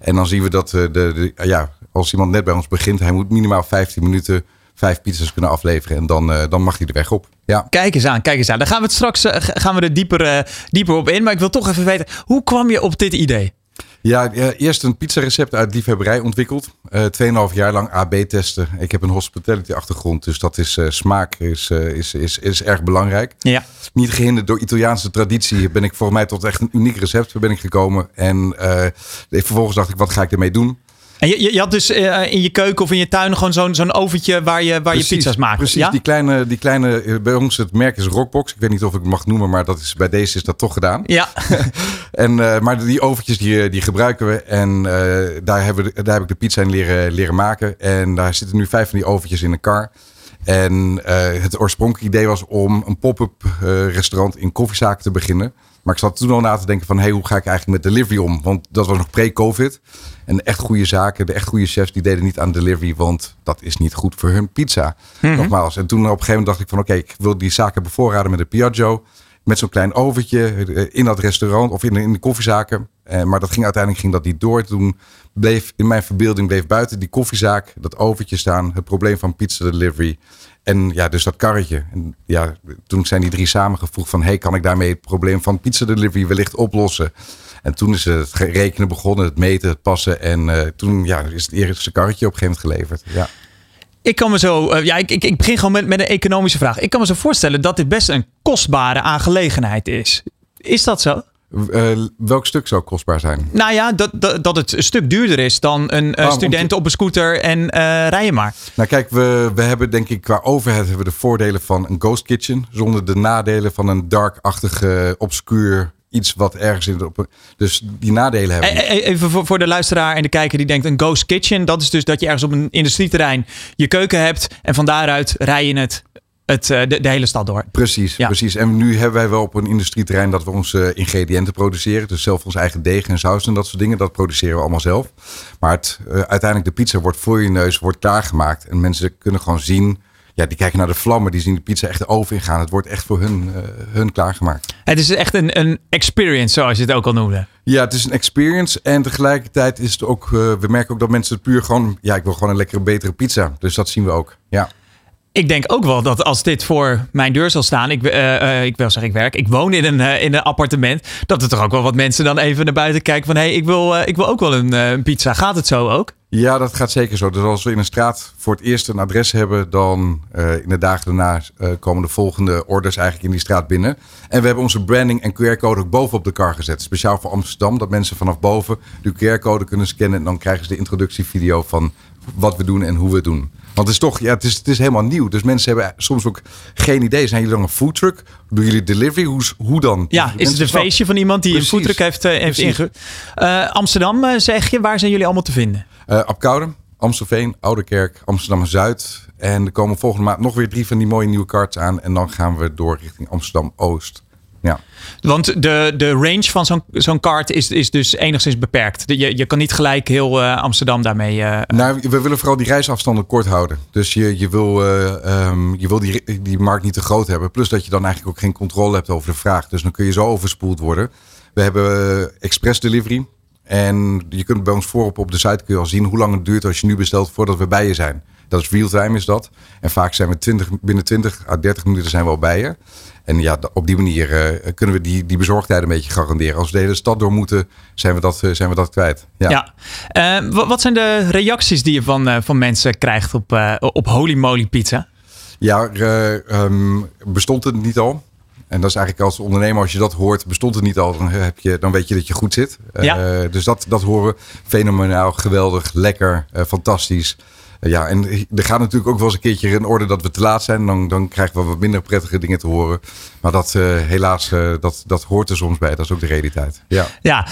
En dan zien we dat uh, de, de, ja, als iemand net bij ons begint, hij moet minimaal 15 minuten vijf pizza's kunnen afleveren. En dan, dan mag hij de weg op. Ja. Kijk eens aan, kijk eens aan. Dan gaan we het straks gaan we er dieper, dieper op in. Maar ik wil toch even weten, hoe kwam je op dit idee? Ja, eerst een pizzarecept uit liefhebberij ontwikkeld. Uh, eh, 2,5 jaar lang AB testen. Ik heb een hospitality achtergrond, dus dat is uh, smaak is, uh, is, is, is erg belangrijk. Ja. Niet gehinderd door Italiaanse traditie ben ik voor mij tot echt een uniek recept ben ik gekomen. En vervolgens dacht ik, wat ga ik ermee doen? En je, je had dus uh, in je keuken of in je tuin gewoon zo'n zo'n oventje waar je, waar je pizza's maakt. Precies, ja? die kleine, die kleine, bij ons het merk is Rockbox. Ik weet niet of ik het mag noemen, maar dat is, bij deze is dat toch gedaan. Ja. en, uh, maar die oventjes die, die gebruiken we en uh, daar, hebben we, daar heb ik de pizza in leren, leren maken. En daar zitten nu vijf van die oventjes in een kar. En het oorspronkelijke idee was om een pop-up restaurant in koffiezaken te beginnen. Maar ik zat toen al na te denken van, hey, hoe ga ik eigenlijk met delivery om? Want dat was nog pre-COVID. En de echt goede zaken, de echt goede chefs, die deden niet aan delivery, want dat is niet goed voor hun pizza. Mhm. Nogmaals. En toen op een gegeven moment dacht ik van, oké, ik wil die zaken bevoorraden met een Piaggio. Met zo'n klein overtje eh, in dat restaurant of in de, in de koffiezaken. Eh, maar dat ging uiteindelijk ging dat niet door. Toen bleef in mijn verbeelding bleef buiten die koffiezaak dat overtje staan. Het probleem van pizza delivery. En ja, dus dat karretje. En ja, toen zijn die drie samengevoegd van... hey, kan ik daarmee het probleem van pizza delivery wellicht oplossen? En toen is het rekenen begonnen, het meten, het passen. En uh, toen ja, is het eerste karretje op een gegeven moment geleverd. Ja. Ik kan me zo, uh, ja, ik, ik, ik, begin gewoon met, met een economische vraag. Ik kan me zo voorstellen dat dit best een kostbare aangelegenheid is. Is dat zo? Uh, welk stuk zou kostbaar zijn? Nou ja, dat, dat, dat het een stuk duurder is dan een uh, student op een scooter en uh, rijden maar. Nou kijk, we, we hebben denk ik qua overhead hebben we de voordelen van een ghost kitchen. Zonder de nadelen van een dark-achtige, obscuur iets wat ergens in de... Dus die nadelen hebben. E, e, even voor, voor de luisteraar en de kijker die denkt een ghost kitchen. Dat is dus dat je ergens op een industrieterrein je keuken hebt. En van daaruit rij je het het, eh, de, de, hele stad door. Precies, precies. En nu hebben wij wel op een industrieterrein dat we onze ingrediënten produceren. Dus zelf ons eigen deeg en saus en dat soort dingen. Dat produceren we allemaal zelf. Maar het, uh, uiteindelijk de pizza wordt voor je neus, wordt klaargemaakt. En mensen kunnen gewoon zien ja, die kijken naar de vlammen, die zien de pizza echt de oven ingaan. Het wordt echt voor hun, uh, hun klaargemaakt. Het is echt een, een experience, zoals je het ook al noemde. Ja, het is een experience. En tegelijkertijd is het ook, uh, we merken ook dat mensen het puur gewoon, ja, ik wil gewoon een lekkere, betere pizza. Dus dat zien we ook. Ja. Ik denk ook wel dat als dit voor mijn deur zal staan, ik, uh, uh, ik wil zeggen, ik werk, ik woon in een, uh, in een appartement, dat er toch ook wel wat mensen dan even naar buiten kijken van, hé, hey, ik, wil, ik wil ook wel een, een, pizza. Gaat het zo ook? Ja, dat gaat zeker zo. Dus als we in een straat voor het eerst een adres hebben, dan in de dagen daarna komen de volgende orders eigenlijk in die straat binnen. En we hebben onze branding en QR-code ook bovenop de kar gezet. Speciaal voor Amsterdam, dat mensen vanaf boven de QR-code kunnen scannen en dan krijgen ze de introductievideo van wat we doen en hoe we het doen. Want het is toch, ja, het is, het is helemaal nieuw. Dus mensen hebben soms ook geen idee. Zijn jullie dan een foodtruck? Doen jullie delivery? Hoe, hoe dan? Ja, is het een feestje van iemand die Precies. een foodtruck heeft, uh, heeft inge... Uh, Amsterdam, uh, zeg je. Waar zijn jullie allemaal te vinden? Uh, Apkoude, Amstelveen, Ouderkerk, Amsterdam-Zuid. En er komen volgende maand nog weer drie van die mooie nieuwe karts aan. En dan gaan we door richting Amsterdam-Oost. Ja. Want de, de range van zo'n zo'n kaart is, is dus enigszins beperkt. Je, je kan niet gelijk heel uh, Amsterdam daarmee. Uh, nou, we willen vooral die reisafstanden kort houden. Dus je, je wil, uh, um, je wil die, die markt niet te groot hebben. Plus dat je dan eigenlijk ook geen controle hebt over de vraag. Dus dan kun je zo overspoeld worden. We hebben express delivery. En je kunt bij ons voorop op de site kun je al zien hoe lang het duurt als je nu bestelt voordat we bij je zijn. Dat is real-time is dat. En vaak zijn we 20, binnen 20 à 30 minuten zijn we al bij je. En ja, op die manier uh, kunnen we die, die bezorgdheid een beetje garanderen. Als we de hele stad door moeten, zijn we dat, uh, zijn we dat kwijt. Ja. ja. Uh, wat zijn de reacties die je van, van mensen krijgt op, op Holy Moly Pizza? Ja, um, bestond het niet al? En dat is eigenlijk als ondernemer, als je dat hoort, bestond het niet al, dan, heb je, dan weet je dat je goed zit. Ja. dus dat, dat horen fenomenaal, geweldig, lekker, fantastisch. Ja, en er gaat natuurlijk ook wel eens een keertje in orde dat we te laat zijn. Dan, dan krijgen we wat minder prettige dingen te horen. Maar dat uh, helaas, uh, dat, dat hoort er soms bij. Dat is ook de realiteit. Ja, ja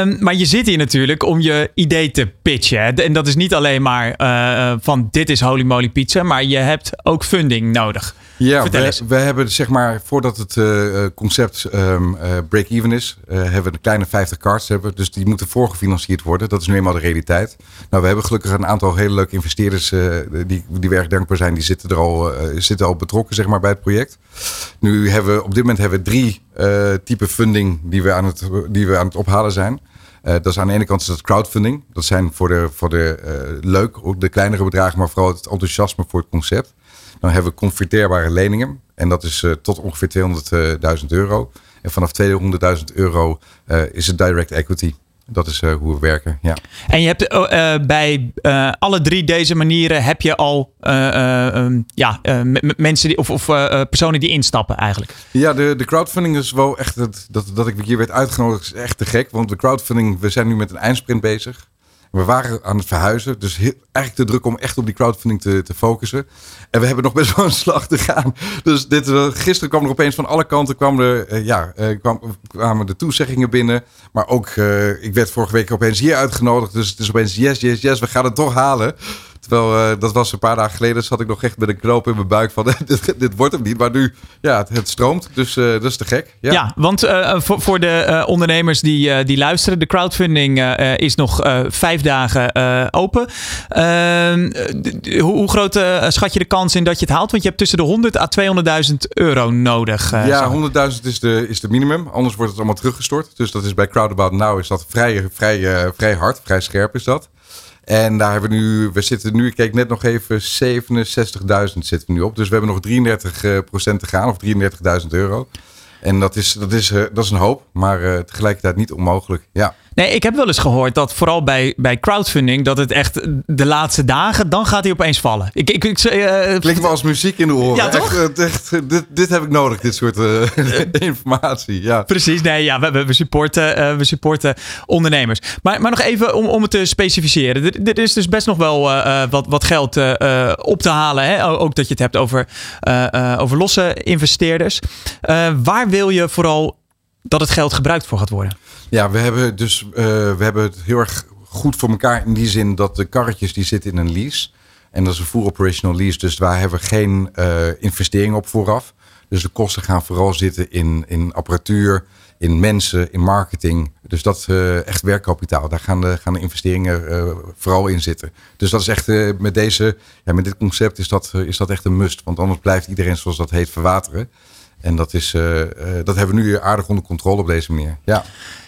um, maar je zit hier natuurlijk om je idee te pitchen. En dat is niet alleen maar uh, van dit is Holy Moly Pizza. Maar je hebt ook funding nodig. Ja, we, we, hebben zeg maar, voordat het uh, concept um, uh, break-even is, uh, hebben we een kleine 50 cards. Hebben, dus die moeten voorgefinancierd worden. Dat is nu eenmaal de realiteit. Nou, we hebben gelukkig een aantal hele leuke investeerders die, die erg dankbaar zijn. Die zitten er al, zitten al betrokken zeg maar, bij het project. Nu hebben we op dit moment hebben we drie type funding die we aan het, die we aan het ophalen zijn. Uh, dat is aan de ene kant is dat crowdfunding. Dat zijn voor de, voor de uh, leuk, ook de kleinere bedragen, maar vooral het enthousiasme voor het concept. Dan hebben we converteerbare leningen. En dat is uh, tot ongeveer 200.000 euro. En vanaf 200.000 euro is het direct equity. Dat is uh, hoe we werken, ja. En je hebt uh, bij uh, alle drie deze manieren heb je al um, ja, mensen die, of, of personen die instappen eigenlijk. Ja, de, de crowdfunding is wel echt, dat, dat ik hier werd uitgenodigd is echt te gek. Want de crowdfunding, we zijn nu met een eindsprint bezig. We waren aan het verhuizen, dus heel, eigenlijk te druk om echt op die crowdfunding te, te focussen. En we hebben nog best wel een slag te gaan. Dus dit, gisteren kwam er opeens van alle kanten kwamen er, uh, ja, uh, kwam, kwamen de toezeggingen binnen. Maar ook, ik werd vorige week opeens hier uitgenodigd. Dus het is opeens yes, yes, yes, we gaan het toch halen. Terwijl uh, dat was een paar dagen geleden, zat ik nog echt met een knoop in mijn buik van dit, dit wordt hem niet. Maar nu, ja, het, het stroomt, dus uh, dat is te gek. Ja, ja want uh, voor, voor de ondernemers die, die luisteren, de crowdfunding is nog vijf dagen open. Ehm, hoe, hoe groot schat je de kans in dat je het haalt? Want je hebt tussen de 100 à 200.000 euro nodig. ja, 100.000 is de, is de minimum, anders wordt het allemaal teruggestort. Dus dat is bij Crowdabout Now is dat vrij, vrij, vrij hard, vrij scherp is dat. En daar hebben we nu, we zitten nu, ik keek net nog even, 67.000 zitten we nu op. Dus we hebben nog 33 eh, procent te gaan, of 33.000 euro. En dat is, dat, is, uh, dat is een hoop, maar uh, tegelijkertijd niet onmogelijk. Ja. Nee, ik heb wel eens gehoord dat vooral bij, bij crowdfunding, dat het echt de laatste dagen, dan gaat hij opeens vallen. Ik, ik, ik, uh, Klinkt wel als muziek in de oren. Ja, toch? Echt, echt, dit, dit heb ik nodig, dit soort uh, informatie. Ja. Precies, nee, ja, we, we, supporten, uh, we supporten ondernemers. Maar, maar nog even om, om het te specificeren. Er, er is dus best nog wel wat, wat geld op te halen. Hè? Ook dat je het hebt over, over losse investeerders. waar wil je vooral dat het geld gebruikt voor gaat worden? Ja, we hebben dus uh, we hebben het heel erg goed voor elkaar in die zin dat de karretjes die zitten in een lease. En dat is een full operational lease, dus daar hebben we geen uh, investering op vooraf. Dus de kosten gaan vooral zitten in, in apparatuur, in mensen, in marketing. Dus dat uh, echt werkkapitaal. Daar gaan de, gaan de investeringen vooral in zitten. Dus dat is echt met deze, ja, met dit concept is dat, is dat echt een must. Want anders blijft iedereen zoals dat heet verwateren. En dat, is, dat hebben we nu aardig onder controle op deze manier. Ja.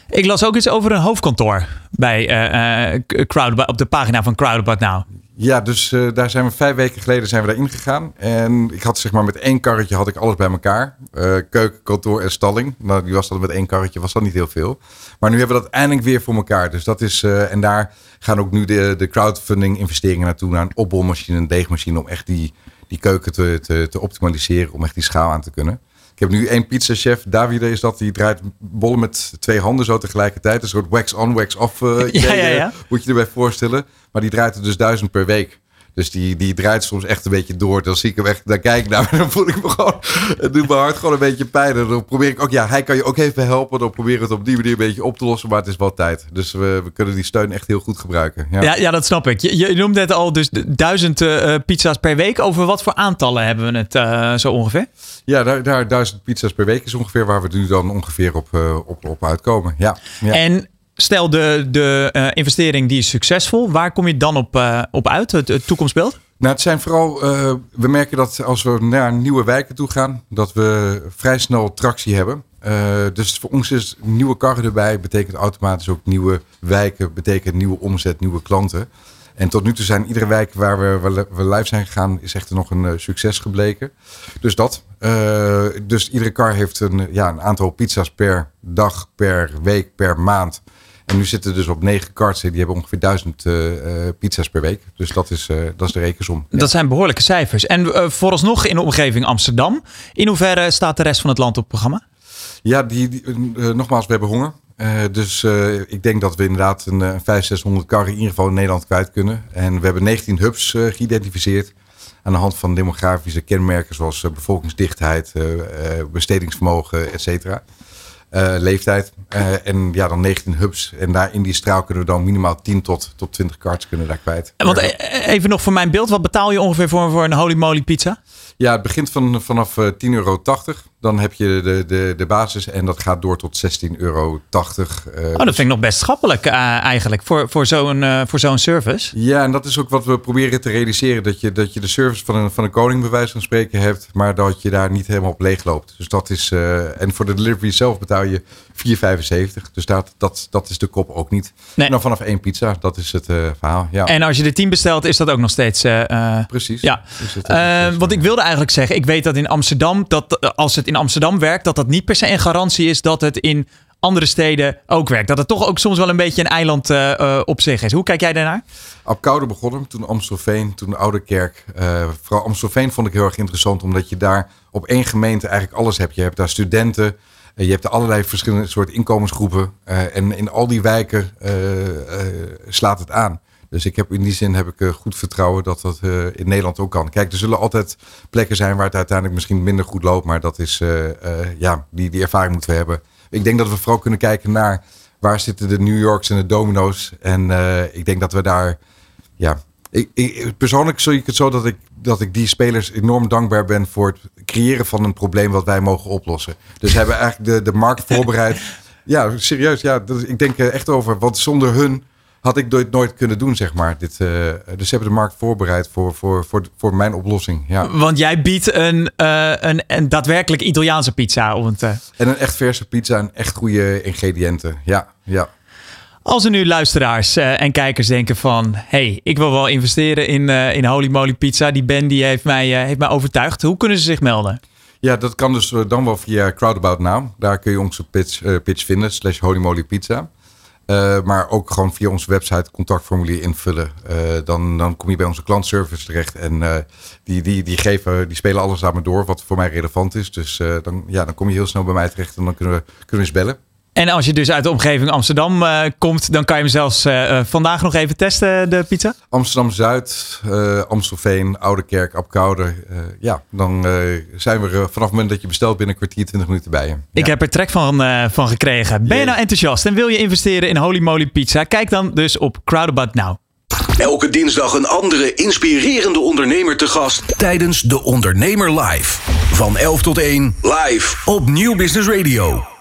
Ik las ook iets over een hoofdkantoor bij uh, Crowd, op de pagina van Crowdabout Now. Ja, dus uh, daar zijn we vijf weken geleden zijn we daar ingegaan. En ik had zeg maar met één karretje had ik alles bij elkaar. Uh, keuken, kantoor en stalling. Nou, die was dat met één karretje, was dat niet heel veel. Maar nu hebben we dat eindelijk weer voor elkaar. Dus dat is, en daar gaan ook nu de, de crowdfunding investeringen naartoe. Naar een opbolmachine, een deegmachine. Om echt die, die keuken te, te, te optimaliseren. Om echt die schaal aan te kunnen. Ik heb nu één pizzachef, Davide is dat, die draait bollen met twee handen zo tegelijkertijd. Een soort wax on, wax off uh, ja, ja, ja. moet je erbij voorstellen. Maar die draait er dus duizend per week. Dus die, die draait soms echt een beetje door. Dan zie ik hem echt, dan kijk ik naar en dan voel ik me gewoon, het doet mijn hart gewoon een beetje pijn. En dan probeer ik ook, ja, hij kan je ook even helpen. Dan probeer ik het op die manier een beetje op te lossen, maar het is wel tijd. Dus we, we kunnen die steun echt heel goed gebruiken. Ja, ja, ja dat snap ik. Je, je noemde het al, dus duizend uh, pizza's per week. Over wat voor aantallen hebben we het uh, zo ongeveer? Ja, daar, daar duizend pizza's per week is ongeveer waar we nu dan ongeveer op, uh, op, op uitkomen. Ja, ja. En stel de, de uh, investering die is succesvol, waar kom je dan op, uh, op uit, het, toekomstbeeld? Nou, het zijn vooral, uh, we merken dat als we naar nieuwe wijken toe gaan, dat we vrij snel tractie hebben. Dus voor ons is nieuwe karren erbij, betekent automatisch ook nieuwe wijken, betekent nieuwe omzet, nieuwe klanten. En tot nu toe zijn iedere wijk waar we, we live zijn gegaan, is echt nog een succes gebleken. Dus dat. Dus iedere kar heeft een, ja, een aantal pizza's per dag, per week, per maand. En nu zitten we dus op negen karts. Die hebben ongeveer duizend uh, pizza's per week. Dus dat is, uh, dat is de rekensom. Dat zijn behoorlijke cijfers. En uh, vooralsnog in de omgeving Amsterdam. In hoeverre staat de rest van het land op het programma? Ja, die, die nogmaals, we hebben honger. dus ik denk dat we inderdaad een, een 500, 600 karren in ieder geval in Nederland kwijt kunnen. En we hebben 19 hubs geïdentificeerd. Aan de hand van demografische kenmerken zoals bevolkingsdichtheid, bestedingsvermogen, et cetera. Uh, leeftijd. Uh, en ja, dan 19 hubs. En daar in die straal kunnen we dan minimaal 10 tot, tot 20 karts kunnen daar kwijt. Want even nog voor mijn beeld. Wat betaal je ongeveer voor, voor een holy moly pizza? Ja, het begint van, vanaf uh, 10,80 euro. Dan heb je de, de, de basis en dat gaat door tot 16,80 euro. Uh, oh, dat vind ik nog best schappelijk uh, eigenlijk voor, voor zo'n uh, voor zo'n service. Ja, en dat is ook wat we proberen te realiseren. Dat je, dat je de service van een, van een koning bij wijze van spreken hebt, maar dat je daar niet helemaal op leeg loopt. Dus dat is, en voor de delivery zelf betaal je 4,75. Dus dat, dat, dat is de kop ook niet. Nee. En dan vanaf één pizza, dat is het verhaal. Ja. En als je de 10 bestelt, is dat ook nog steeds... Precies. Ja. Want ik wilde eigenlijk zeggen, ik weet dat in Amsterdam, dat als het in Amsterdam werkt, dat dat niet per se een garantie is dat het in andere steden ook werkt. Dat het toch ook soms wel een beetje een eiland uh, uh, op zich is. Hoe kijk jij daarnaar? Op Koude begonnen, toen Amstelveen, toen Oude Kerk. Uh, vooral Amstelveen vond ik heel erg interessant, omdat je daar op één gemeente eigenlijk alles hebt. Je hebt daar studenten, je hebt allerlei verschillende soorten inkomensgroepen. en in al die wijken slaat het aan. Dus ik heb in die zin heb ik goed vertrouwen dat dat in Nederland ook kan. Kijk, er zullen altijd plekken zijn waar het uiteindelijk misschien minder goed loopt. Maar dat is, ja, die, die ervaring moeten we hebben. Ik denk dat we vooral kunnen kijken naar waar zitten de New Yorks en de domino's. En ik denk dat we daar, ja, ik, ik, persoonlijk zie ik het zo dat ik, dat ik die spelers enorm dankbaar ben voor het creëren van een probleem wat wij mogen oplossen. Dus hebben eigenlijk de, de markt voorbereid. Ja, serieus. Ja, ik denk echt over. Want zonder hun had ik nooit, nooit kunnen doen, zeg maar. Dit, uh, dus ze hebben de markt voorbereid voor, voor, voor, voor mijn oplossing. Ja. Want jij biedt een, uh, een, een daadwerkelijk Italiaanse pizza. Om het, uh... En een echt verse pizza en echt goede ingrediënten. Ja, ja. Als er nu luisteraars en kijkers denken van... hey, ik wil wel investeren in, in Holy Moly Pizza. Die Ben die heeft, mij, heeft mij overtuigd. Hoe kunnen ze zich melden? Ja, dat kan dus dan wel via Crowdabout Now. Daar kun je onze pitch, pitch vinden, slash Holy Moly Pizza. Uh, maar ook gewoon via onze website contactformulier invullen. Uh, dan, dan kom je bij onze klantservice terecht. En uh, die, die, die, geven, die spelen alles aan me door wat voor mij relevant is. Dus dan, ja, dan kom je heel snel bij mij terecht en dan kunnen we, kunnen we eens bellen. En als je dus uit de omgeving Amsterdam uh, komt, dan kan je hem zelfs uh, vandaag nog even testen, de pizza? Amsterdam-Zuid, uh, Amstelveen, Oude Kerk, Apkoude. ja, dan zijn we vanaf het moment dat je bestelt binnen een kwartier, 20 minuten bij je. Ja. Ik heb er trek van, van gekregen. Ben je nou enthousiast en wil je investeren in Holy Moly Pizza? Kijk dan dus op Crowdabout Now. Elke dinsdag een andere inspirerende ondernemer te gast tijdens De Ondernemer Live. Van 11 tot 1 live op Nieuw Business Radio.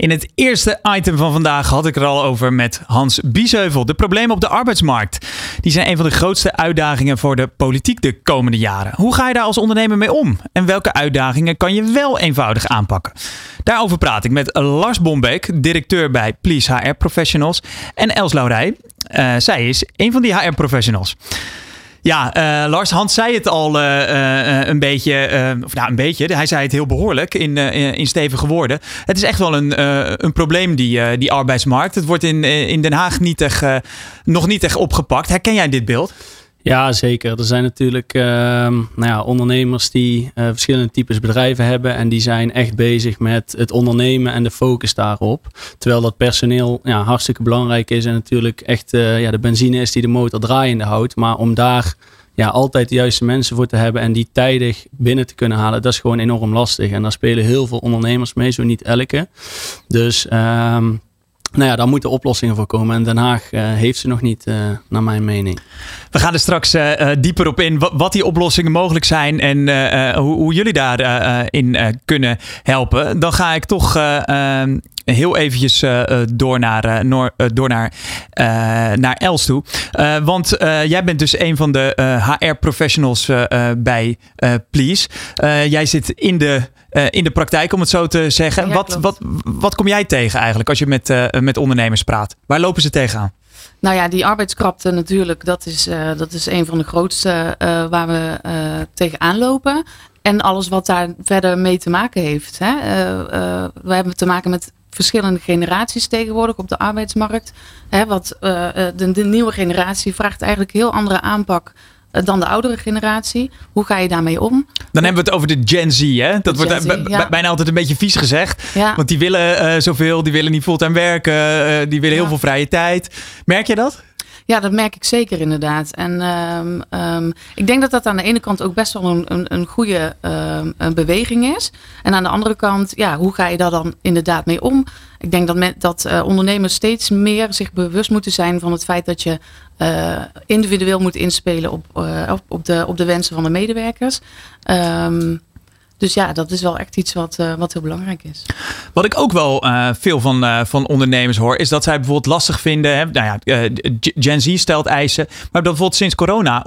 In het eerste item van vandaag had ik er al over met Hans Biesheuvel. De problemen op de arbeidsmarkt. Die zijn een van de grootste uitdagingen voor de politiek de komende jaren. Hoe ga je daar als ondernemer mee om? En welke uitdagingen kan je wel eenvoudig aanpakken? Daarover praat ik met Lars Bombeek, directeur bij Please HR Professionals. En Els Laurij. Uh, zij is een van die HR Professionals. Ja, uh, Lars Hans zei het al uh, uh, een beetje, of nou een beetje, hij zei het heel behoorlijk in, in stevige woorden. Het is echt wel een, een probleem, die, die arbeidsmarkt. Het wordt in, in Den Haag niet echt, nog niet echt opgepakt. Herken jij dit beeld? Ja, zeker. Er zijn natuurlijk uh, nou ja, ondernemers die uh, verschillende types bedrijven hebben. En die zijn echt bezig met het ondernemen en de focus daarop. Terwijl dat personeel ja, hartstikke belangrijk is. En natuurlijk echt uh, ja, de benzine is die de motor draaiende houdt. Maar om daar ja, altijd de juiste mensen voor te hebben en die tijdig binnen te kunnen halen, dat is gewoon enorm lastig. En daar spelen heel veel ondernemers mee, zo niet elke. Dus... Ehm, nou ja, daar moeten oplossingen voor komen. En Den Haag uh, heeft ze nog niet, uh, naar mijn mening. We gaan er straks uh, dieper op in wat, die oplossingen mogelijk zijn en hoe, hoe, jullie daarin kunnen helpen. Dan ga ik toch ehm, heel eventjes door naar, noor, door naar, naar Els toe. want jij bent dus een van de HR-professionals bij Please. jij zit in de uh, in de praktijk, om het zo te zeggen. Ja, wat, wat, wat kom jij tegen eigenlijk als je met, uh, met ondernemers praat? Waar lopen ze tegenaan? Nou ja, die arbeidskrapte natuurlijk, dat is, uh, dat is een van de grootste waar we tegenaan lopen. En alles wat daar verder mee te maken heeft. Hè? we hebben te maken met verschillende generaties tegenwoordig op de arbeidsmarkt. Hè, wat, de, de nieuwe generatie vraagt eigenlijk heel andere aanpak eh, dan de oudere generatie. Hoe ga je daarmee om? Dan hebben we het over de Gen Z, hè? Dat wordt bijna altijd een beetje vies gezegd. Ja. Want die willen uh, zoveel, die willen niet fulltime werken, uh, die willen heel veel vrije tijd. Merk je dat? Ja, dat merk ik zeker inderdaad. En um, um, ik denk dat dat aan de ene kant ook best wel een, een, een goede um, een beweging is. En aan de andere kant, ja, hoe ga je daar dan inderdaad mee om? Ik denk dat, met, dat uh, ondernemers steeds meer zich bewust moeten zijn van het feit dat je uh, individueel moet inspelen op, uh, op, op, de, op de wensen van de medewerkers. Dus ja, dat is wel echt iets wat, uh, wat heel belangrijk is. Wat ik ook wel uh, veel van, uh, van ondernemers hoor, is dat zij bijvoorbeeld lastig vinden. Hè, nou ja, Gen Z stelt eisen. Maar dat bijvoorbeeld sinds corona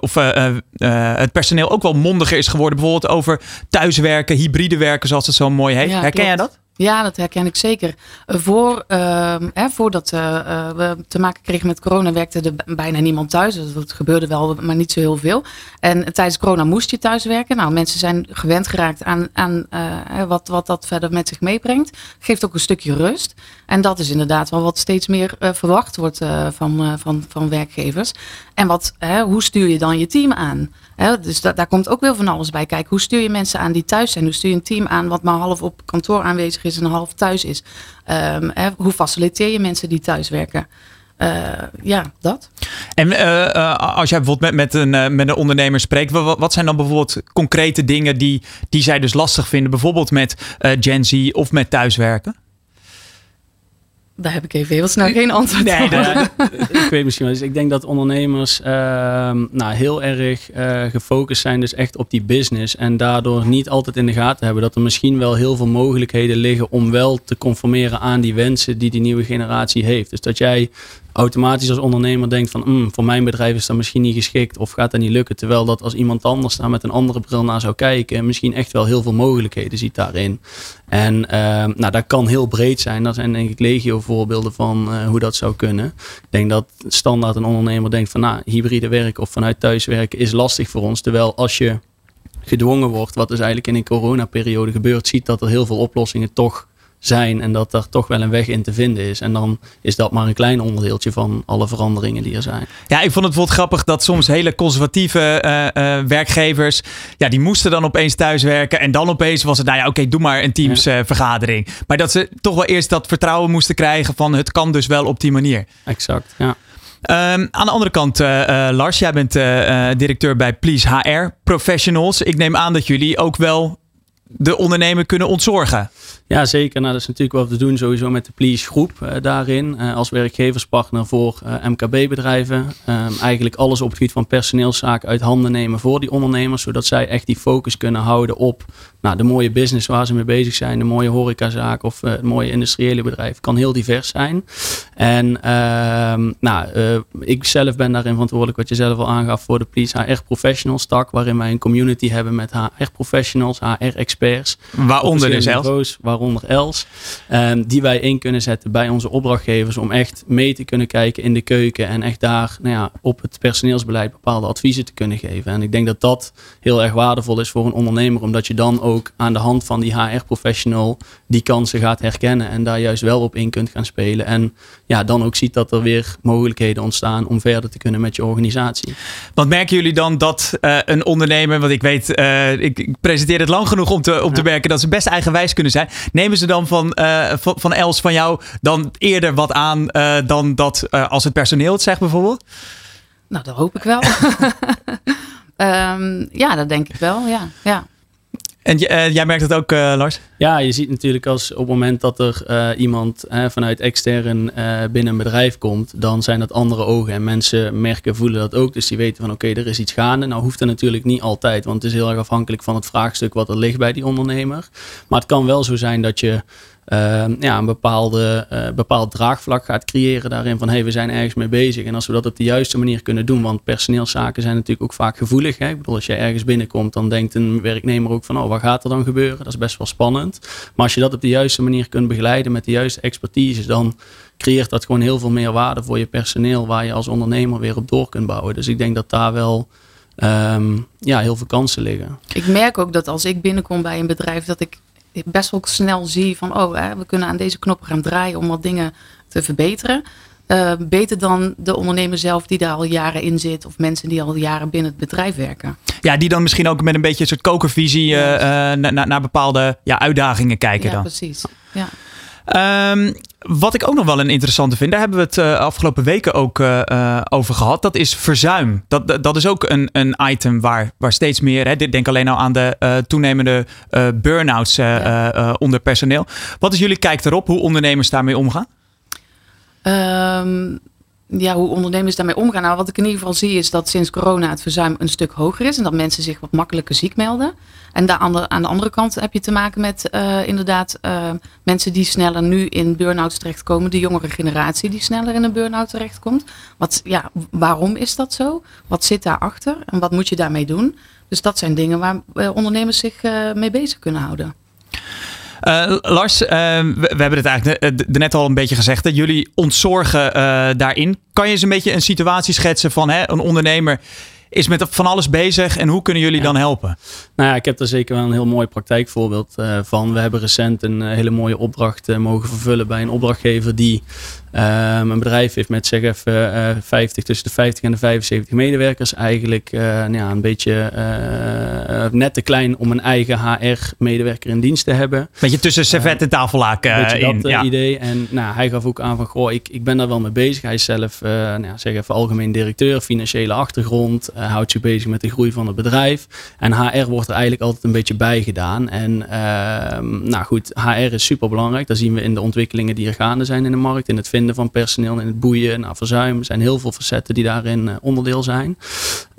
of, het personeel ook wel mondiger is geworden. Bijvoorbeeld over thuiswerken, hybride werken, zoals het zo mooi heet. Ja, Herken klopt. jij dat? Ja, dat herken ik zeker. Voor, uh, hè, voordat uh, we te maken kregen met corona, werkte er bijna niemand thuis. Dat gebeurde wel, maar niet zo heel veel. En tijdens corona moest je thuis werken. Nou, mensen zijn gewend geraakt aan, aan uh, wat, wat dat verder met zich meebrengt. Geeft ook een stukje rust. En dat is inderdaad wel wat steeds meer verwacht wordt van, van, van werkgevers. En wat, hoe stuur je dan je team aan? Dus da daar komt ook weer van alles bij. Kijk, hoe stuur je mensen aan die thuis zijn? Hoe stuur je een team aan wat maar half op kantoor aanwezig is en half thuis is? Um, hoe faciliteer je mensen die thuis werken? Uh, ja, dat. En uh, als jij bijvoorbeeld met, met, een, met een ondernemer spreekt, wat, wat, zijn dan bijvoorbeeld concrete dingen die, die zij dus lastig vinden? Bijvoorbeeld met Gen Z of met thuiswerken? Daar heb ik even heel snel geen antwoord nee, op. ik weet misschien wel. Dus ik denk dat ondernemers uh, nou, heel erg uh, gefocust zijn dus echt op die business. En daardoor niet altijd in de gaten hebben dat er misschien wel heel veel mogelijkheden liggen om wel te conformeren aan die wensen die die nieuwe generatie heeft. Dus dat jij automatisch als ondernemer denkt van mm, voor mijn bedrijf is dat misschien niet geschikt of gaat dat niet lukken. Terwijl dat als iemand anders daar met een andere bril naar zou kijken, misschien echt wel heel veel mogelijkheden ziet daarin. En uh, nou, dat kan heel breed zijn. Dat zijn denk ik legio voorbeelden van uh, hoe dat zou kunnen. Ik denk dat standaard een ondernemer denkt van nou, hybride werk of vanuit thuiswerken is lastig voor ons. Terwijl als je gedwongen wordt, wat dus eigenlijk in een coronaperiode gebeurt, ziet dat er heel veel oplossingen toch zijn en dat er toch wel een weg in te vinden is. En dan is dat maar een klein onderdeeltje van alle veranderingen die er zijn. Ja, ik vond het bijvoorbeeld grappig dat soms hele conservatieve uh, uh, werkgevers, ja, die moesten dan opeens thuiswerken en dan opeens was het, nou ja, oké, okay, doe maar een teamsvergadering. Ja. Uh, maar dat ze toch wel eerst dat vertrouwen moesten krijgen van het kan dus wel op die manier. Exact, ja. Um, aan de andere kant, uh, uh, Lars, jij bent uh, directeur bij Please HR Professionals. Ik neem aan dat jullie ook wel de ondernemer kunnen ontzorgen. Ja, zeker. Nou, dat is natuurlijk wat we doen sowieso met de Please groep uh, daarin. Uh, als werkgeverspartner voor uh, MKB-bedrijven. eigenlijk alles op het gebied van personeelszaken uit handen nemen voor die ondernemers. Zodat zij echt die focus kunnen houden op nou, de mooie business waar ze mee bezig zijn. De mooie horecazaak of het mooie industriële bedrijf. Kan heel divers zijn. En ehm, nou, ik zelf ben daarin verantwoordelijk wat je zelf al aangaf voor de Please HR Professionals tak. Waarin wij een community hebben met HR professionals, HR experts. Waaronder dus zelfs waaronder Els, um, die wij in kunnen zetten bij onze opdrachtgevers om echt mee te kunnen kijken in de keuken en echt daar nou ja, op het personeelsbeleid bepaalde adviezen te kunnen geven. En ik denk dat dat heel erg waardevol is voor een ondernemer, omdat je dan ook aan de hand van die HR-professional die kansen gaat herkennen en daar juist wel op in kunt gaan spelen. En ja, dan ook ziet dat er weer mogelijkheden ontstaan om verder te kunnen met je organisatie. Want merken jullie dan dat uh, een ondernemer, want ik weet, uh, ik, ik, presenteer het lang genoeg om te, om te merken dat ze best eigenwijs kunnen zijn. Nemen ze dan van, uh, van, van, Els, van jou, dan eerder wat aan dan dat als het personeel het zegt bijvoorbeeld? Nou, dat hoop ik wel. um, ja, dat denk ik wel, ja. ja. En uh, jij merkt het ook, uh, Lars? Ja, je ziet natuurlijk als op het moment dat er uh, iemand vanuit extern binnen een bedrijf komt, dan zijn dat andere ogen. En mensen merken, voelen dat ook. Dus die weten van oké, er is iets gaande. Nou hoeft dat natuurlijk niet altijd, want het is heel erg afhankelijk van het vraagstuk wat er ligt bij die ondernemer. Maar het kan wel zo zijn dat je uh, ja, een bepaalde, uh, bepaald draagvlak gaat creëren daarin van hey, we zijn ergens mee bezig. En als we dat op de juiste manier kunnen doen, want personeelszaken zijn natuurlijk ook vaak gevoelig. Hè? Ik bedoel, als je ergens binnenkomt, dan denkt een werknemer ook van oh, wat gaat er dan gebeuren? Dat is best wel spannend. Maar als je dat op de juiste manier kunt begeleiden met de juiste expertise, dan creëert dat gewoon heel veel meer waarde voor je personeel, waar je als ondernemer weer op door kunt bouwen. Dus ik denk dat daar wel um, ja, heel veel kansen liggen. Ik merk ook dat als ik binnenkom bij een bedrijf, dat ik best wel snel zie van, oh, hè, we kunnen aan deze knoppen gaan draaien om wat dingen te verbeteren. Uh, beter dan de ondernemer zelf die daar al jaren in zit. Of mensen die al jaren binnen het bedrijf werken. Ja, die dan misschien ook met een beetje een soort kokervisie uh, uh, naar, naar bepaalde ja, uitdagingen kijken. Ja, dan. precies. Ja. Um, wat ik ook nog wel een interessante vind, daar hebben we het uh, afgelopen weken ook uh, uh, over gehad. Dat is verzuim. Dat, dat is ook een, een item waar, waar steeds meer. Hè, denk alleen al aan de toenemende burn-outs ja. onder personeel. Wat is jullie kijk erop? Hoe ondernemers daarmee omgaan? Um, ja, hoe ondernemers daarmee omgaan. Nou, wat ik in ieder geval zie is dat sinds corona het verzuim een stuk hoger is. En dat mensen zich wat makkelijker ziek melden. En daar aan de, aan de andere kant heb je te maken met uh, inderdaad uh, mensen die sneller nu in burn-outs terechtkomen. De jongere generatie die sneller in een burn-out terechtkomt. Wat, ja, waarom is dat zo? Wat zit daarachter? En wat moet je daarmee doen? Dus dat zijn dingen waar uh, ondernemers zich mee bezig kunnen houden. Uh, Lars, uh, we, hebben het eigenlijk net al een beetje gezegd. Dat jullie ontzorgen daarin. Kan je eens een beetje een situatie schetsen van hè, een ondernemer is met van alles bezig en hoe kunnen jullie ja. dan helpen? Nou ja, ik heb daar zeker wel een heel mooi praktijkvoorbeeld uh, van. We hebben recent een hele mooie opdracht uh, mogen vervullen bij een opdrachtgever die um, een bedrijf heeft met zeg even uh, 50, tussen de 50 en de 75 medewerkers. Eigenlijk nou ja, een beetje net te klein om een eigen HR-medewerker in dienst te hebben. Beetje tussen servet en tafellaken in. dat ja. idee. En nou, hij gaf ook aan van, goh, ik, ik ben daar wel mee bezig. Hij is zelf, nou zeg even algemeen directeur, financiële achtergrond houdt zich bezig met de groei van het bedrijf. En HR wordt er eigenlijk altijd een beetje bij gedaan. En uh, nou goed, HR is super belangrijk. Dat zien we in de ontwikkelingen die er gaande zijn in de markt. In het vinden van personeel, in het boeien, nou, verzuim. Er zijn heel veel facetten die daarin uh, onderdeel zijn.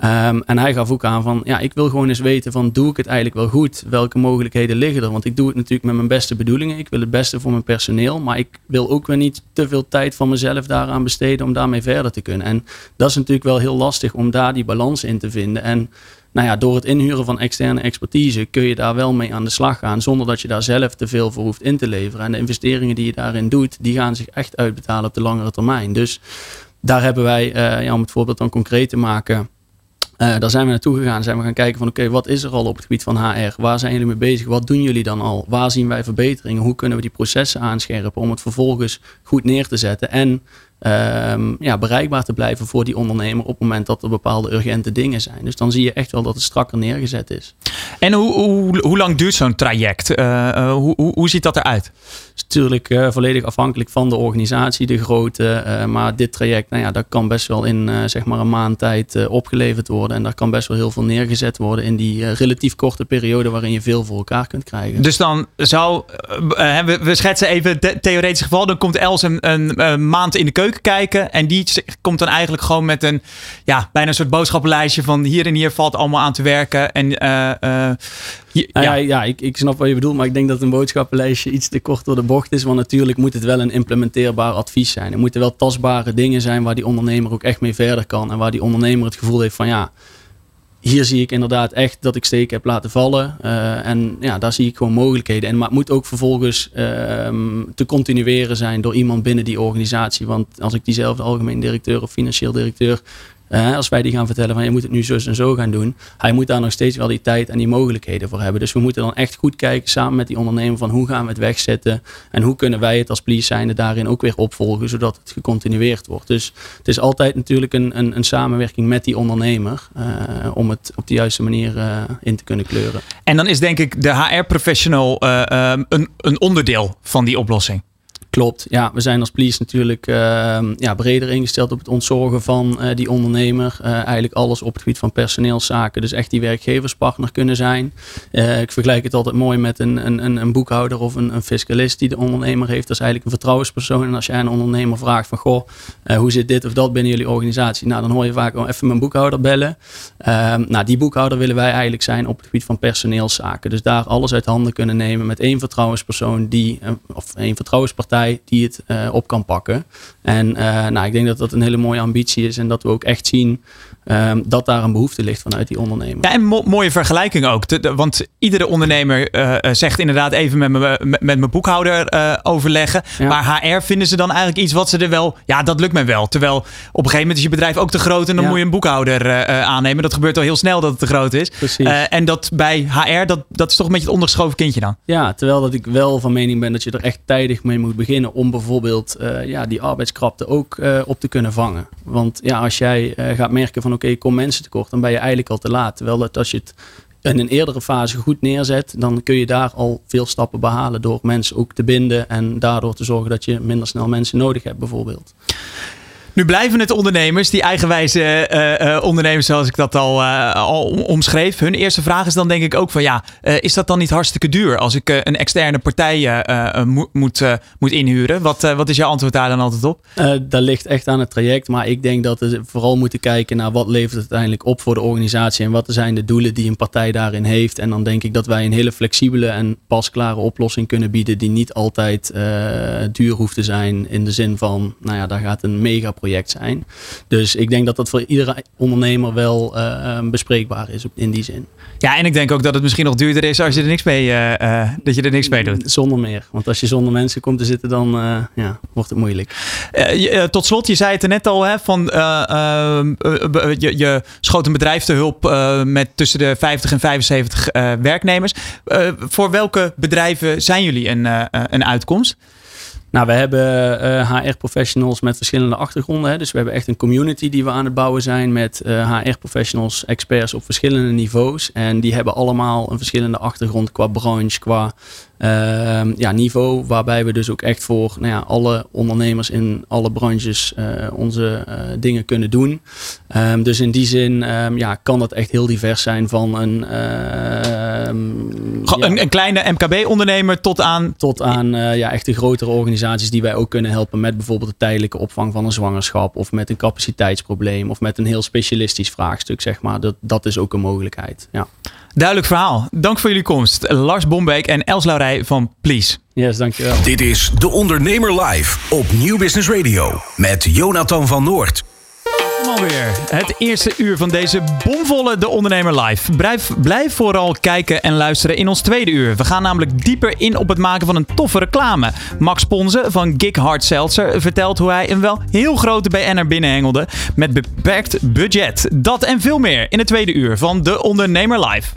Um, en hij gaf ook aan van, ja, ik wil gewoon eens weten van, doe ik het eigenlijk wel goed? Welke mogelijkheden liggen er? Want ik doe het natuurlijk met mijn beste bedoelingen. Ik wil het beste voor mijn personeel. Maar ik wil ook weer niet te veel tijd van mezelf daaraan besteden om daarmee verder te kunnen. En dat is natuurlijk wel heel lastig om daar die balans in te vinden. En nou ja, door het inhuren van externe expertise kun je daar wel mee aan de slag gaan. Zonder dat je daar zelf te veel voor hoeft in te leveren. En de investeringen die je daarin doet, die gaan zich echt uitbetalen op de langere termijn. Dus daar hebben wij, ja, om het voorbeeld dan concreet te maken. Uh, daar zijn we naartoe gegaan. Zijn we gaan kijken van oké, wat is er al op het gebied van HR? Waar zijn jullie mee bezig? Wat doen jullie dan al? Waar zien wij verbeteringen? Hoe kunnen we die processen aanscherpen om het vervolgens goed neer te zetten? En um, ja, bereikbaar te blijven voor die ondernemer op het moment dat er bepaalde urgente dingen zijn. Dus dan zie je echt wel dat het strakker neergezet is. En hoe, hoe, hoe lang duurt zo'n traject? Uh, uh, hoe, hoe, ziet dat eruit? is natuurlijk uh, volledig afhankelijk van de organisatie, de grootte. Uh, maar dit traject, nou ja, dat kan best wel in zeg maar een maand tijd opgeleverd worden. En daar kan best wel heel veel neergezet worden in die relatief korte periode waarin je veel voor elkaar kunt krijgen. Dus dan zou, we, we, schetsen even het theoretisch geval, dan komt Els een, een, een, maand in de keuken kijken. En die komt dan eigenlijk gewoon met een, ja, bijna een soort boodschappenlijstje van hier en hier valt allemaal aan te werken. En ja, nou ja, ja ik, ik snap wat je bedoelt, maar ik denk dat een boodschappenlijstje iets te kort door de bocht is. Want natuurlijk moet het wel een implementeerbaar advies zijn. Er moeten wel tastbare dingen zijn waar die ondernemer ook echt mee verder kan. En waar die ondernemer het gevoel heeft van ja, hier zie ik inderdaad echt dat ik steken heb laten vallen. Uh, en ja, daar zie ik gewoon mogelijkheden. En, maar het moet ook vervolgens uh, te continueren zijn door iemand binnen die organisatie. Want als ik diezelfde algemeen directeur of financieel directeur als wij die gaan vertellen van je moet het nu zo en zo gaan doen. Hij moet daar nog steeds wel die tijd en die mogelijkheden voor hebben. Dus we moeten dan echt goed kijken samen met die ondernemer van hoe gaan we het wegzetten. En hoe kunnen wij het als zijnde daarin ook weer opvolgen. Zodat het gecontinueerd wordt. Dus het is altijd natuurlijk een, een, een samenwerking met die ondernemer. Uh, om het op de juiste manier uh, in te kunnen kleuren. En dan is denk ik de HR-professional een, een onderdeel van die oplossing. Klopt, ja. We zijn als police natuurlijk uh, ja, breder ingesteld op het ontzorgen van uh, die ondernemer. Uh, eigenlijk alles op het gebied van personeelszaken. Dus echt die werkgeverspartner kunnen zijn. ik vergelijk het altijd mooi met een, een, een boekhouder of een, een, fiscalist die de ondernemer heeft. Dat is eigenlijk een vertrouwenspersoon. En als jij een ondernemer vraagt van, goh, hoe zit dit of dat binnen jullie organisatie? Nou, dan hoor je vaak oh, even mijn boekhouder bellen. Ehm, nou, die boekhouder willen wij eigenlijk zijn op het gebied van personeelszaken. Dus daar alles uit handen kunnen nemen met één vertrouwenspersoon die, of één vertrouwenspartij die het uh, op kan pakken. En uh, nou, ik denk dat dat een hele mooie ambitie is en dat we ook echt zien um, dat daar een behoefte ligt vanuit die ondernemer. Ja, en mo mooie vergelijking ook. De, de, want iedere ondernemer uh, zegt inderdaad even met, me, met, met mijn boekhouder overleggen. Ja. Maar HR vinden ze dan eigenlijk iets wat ze er wel, ja, dat lukt mij wel. Terwijl op een gegeven moment is je bedrijf ook te groot en dan ja. moet je een boekhouder aannemen. Dat gebeurt al heel snel dat het te groot is. Precies. en dat bij HR, dat, dat is toch een beetje het ondergeschoven kindje dan. Ja, terwijl dat ik wel van mening ben dat je er echt tijdig mee moet beginnen om bijvoorbeeld uh, ja, die arbeidskrapte ook uh, op te kunnen vangen. Want ja, als jij uh, gaat merken van oké, okay, kom mensen tekort, dan ben je eigenlijk al te laat. Terwijl dat als je het in een eerdere fase goed neerzet, dan kun je daar al veel stappen behalen door mensen ook te binden en daardoor te zorgen dat je minder snel mensen nodig hebt bijvoorbeeld. Nu blijven het ondernemers, die eigenwijze uh, ondernemers zoals ik dat al, al omschreef. Hun eerste vraag is dan denk ik ook van ja, is dat dan niet hartstikke duur als ik een externe partij moet, moet inhuren? Wat, wat is jouw antwoord daar dan altijd op? dat ligt echt aan het traject, maar ik denk dat we vooral moeten kijken naar wat levert het uiteindelijk op voor de organisatie en wat zijn de doelen die een partij daarin heeft. En dan denk ik dat wij een hele flexibele en pasklare oplossing kunnen bieden die niet altijd duur hoeft te zijn in de zin van, nou ja, daar gaat een mega project zijn. Dus ik denk dat dat voor iedere ondernemer wel uh, bespreekbaar is in die zin. Ja, en ik denk ook dat het misschien nog duurder is als je er niks mee, uh, dat je er niks mee doet. Zonder meer. Want als je zonder mensen komt te zitten, dan ja, wordt het moeilijk. Je, tot slot, je zei het er net al, hè, van, ehm, je, je schoot een bedrijf te hulp met tussen de 50 en 75 werknemers. voor welke bedrijven zijn jullie een, een uitkomst? Nou, we hebben HR-professionals met verschillende achtergronden. Hè. Dus we hebben echt een community die we aan het bouwen zijn met HR-professionals, experts op verschillende niveaus. En die hebben allemaal een verschillende achtergrond qua branche, qua ja, niveau. Waarbij we dus ook echt voor nou ja, alle ondernemers in alle branches uh, onze uh, dingen kunnen doen. Um, dus in die zin um, ja, kan dat echt heel divers zijn van een, ja, een, een, kleine MKB-ondernemer tot aan. Tot aan uh, ja, echt de grotere organisaties die wij ook kunnen helpen met bijvoorbeeld de tijdelijke opvang van een zwangerschap. Of met een capaciteitsprobleem. Of met een heel specialistisch vraagstuk, zeg maar. Dat, dat is ook een mogelijkheid. Ja. Duidelijk verhaal. Dank voor jullie komst. Lars Bombeek en Els Laurij van Please. Yes, dankjewel. Dit is De Ondernemer Live op Nieuw Business Radio met Jonathan van Noord Het eerste uur van deze bomvolle De Ondernemer Live. Blijf, blijf vooral kijken en luisteren in ons tweede uur. We gaan namelijk dieper in op het maken van een toffe reclame. Max Ponze van Gig Hard Seltzer vertelt hoe hij een wel heel grote BN'er binnenhengelde met beperkt budget. Dat en veel meer in het tweede uur van De Ondernemer Live.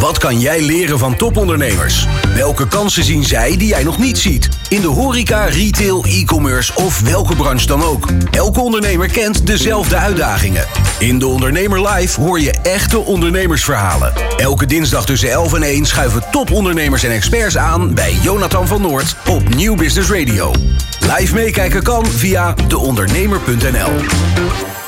Wat kan jij leren van topondernemers? Welke kansen zien zij die jij nog niet ziet? In de horeca, retail, e-commerce of welke branche dan ook. Elke ondernemer kent dezelfde uitdagingen. In De Ondernemer Live hoor je echte ondernemersverhalen. Elke dinsdag tussen 11 en 1 schuiven topondernemers en experts aan bij Jonathan van Noord op Nieuw Business Radio. Live meekijken kan via deondernemer.nl.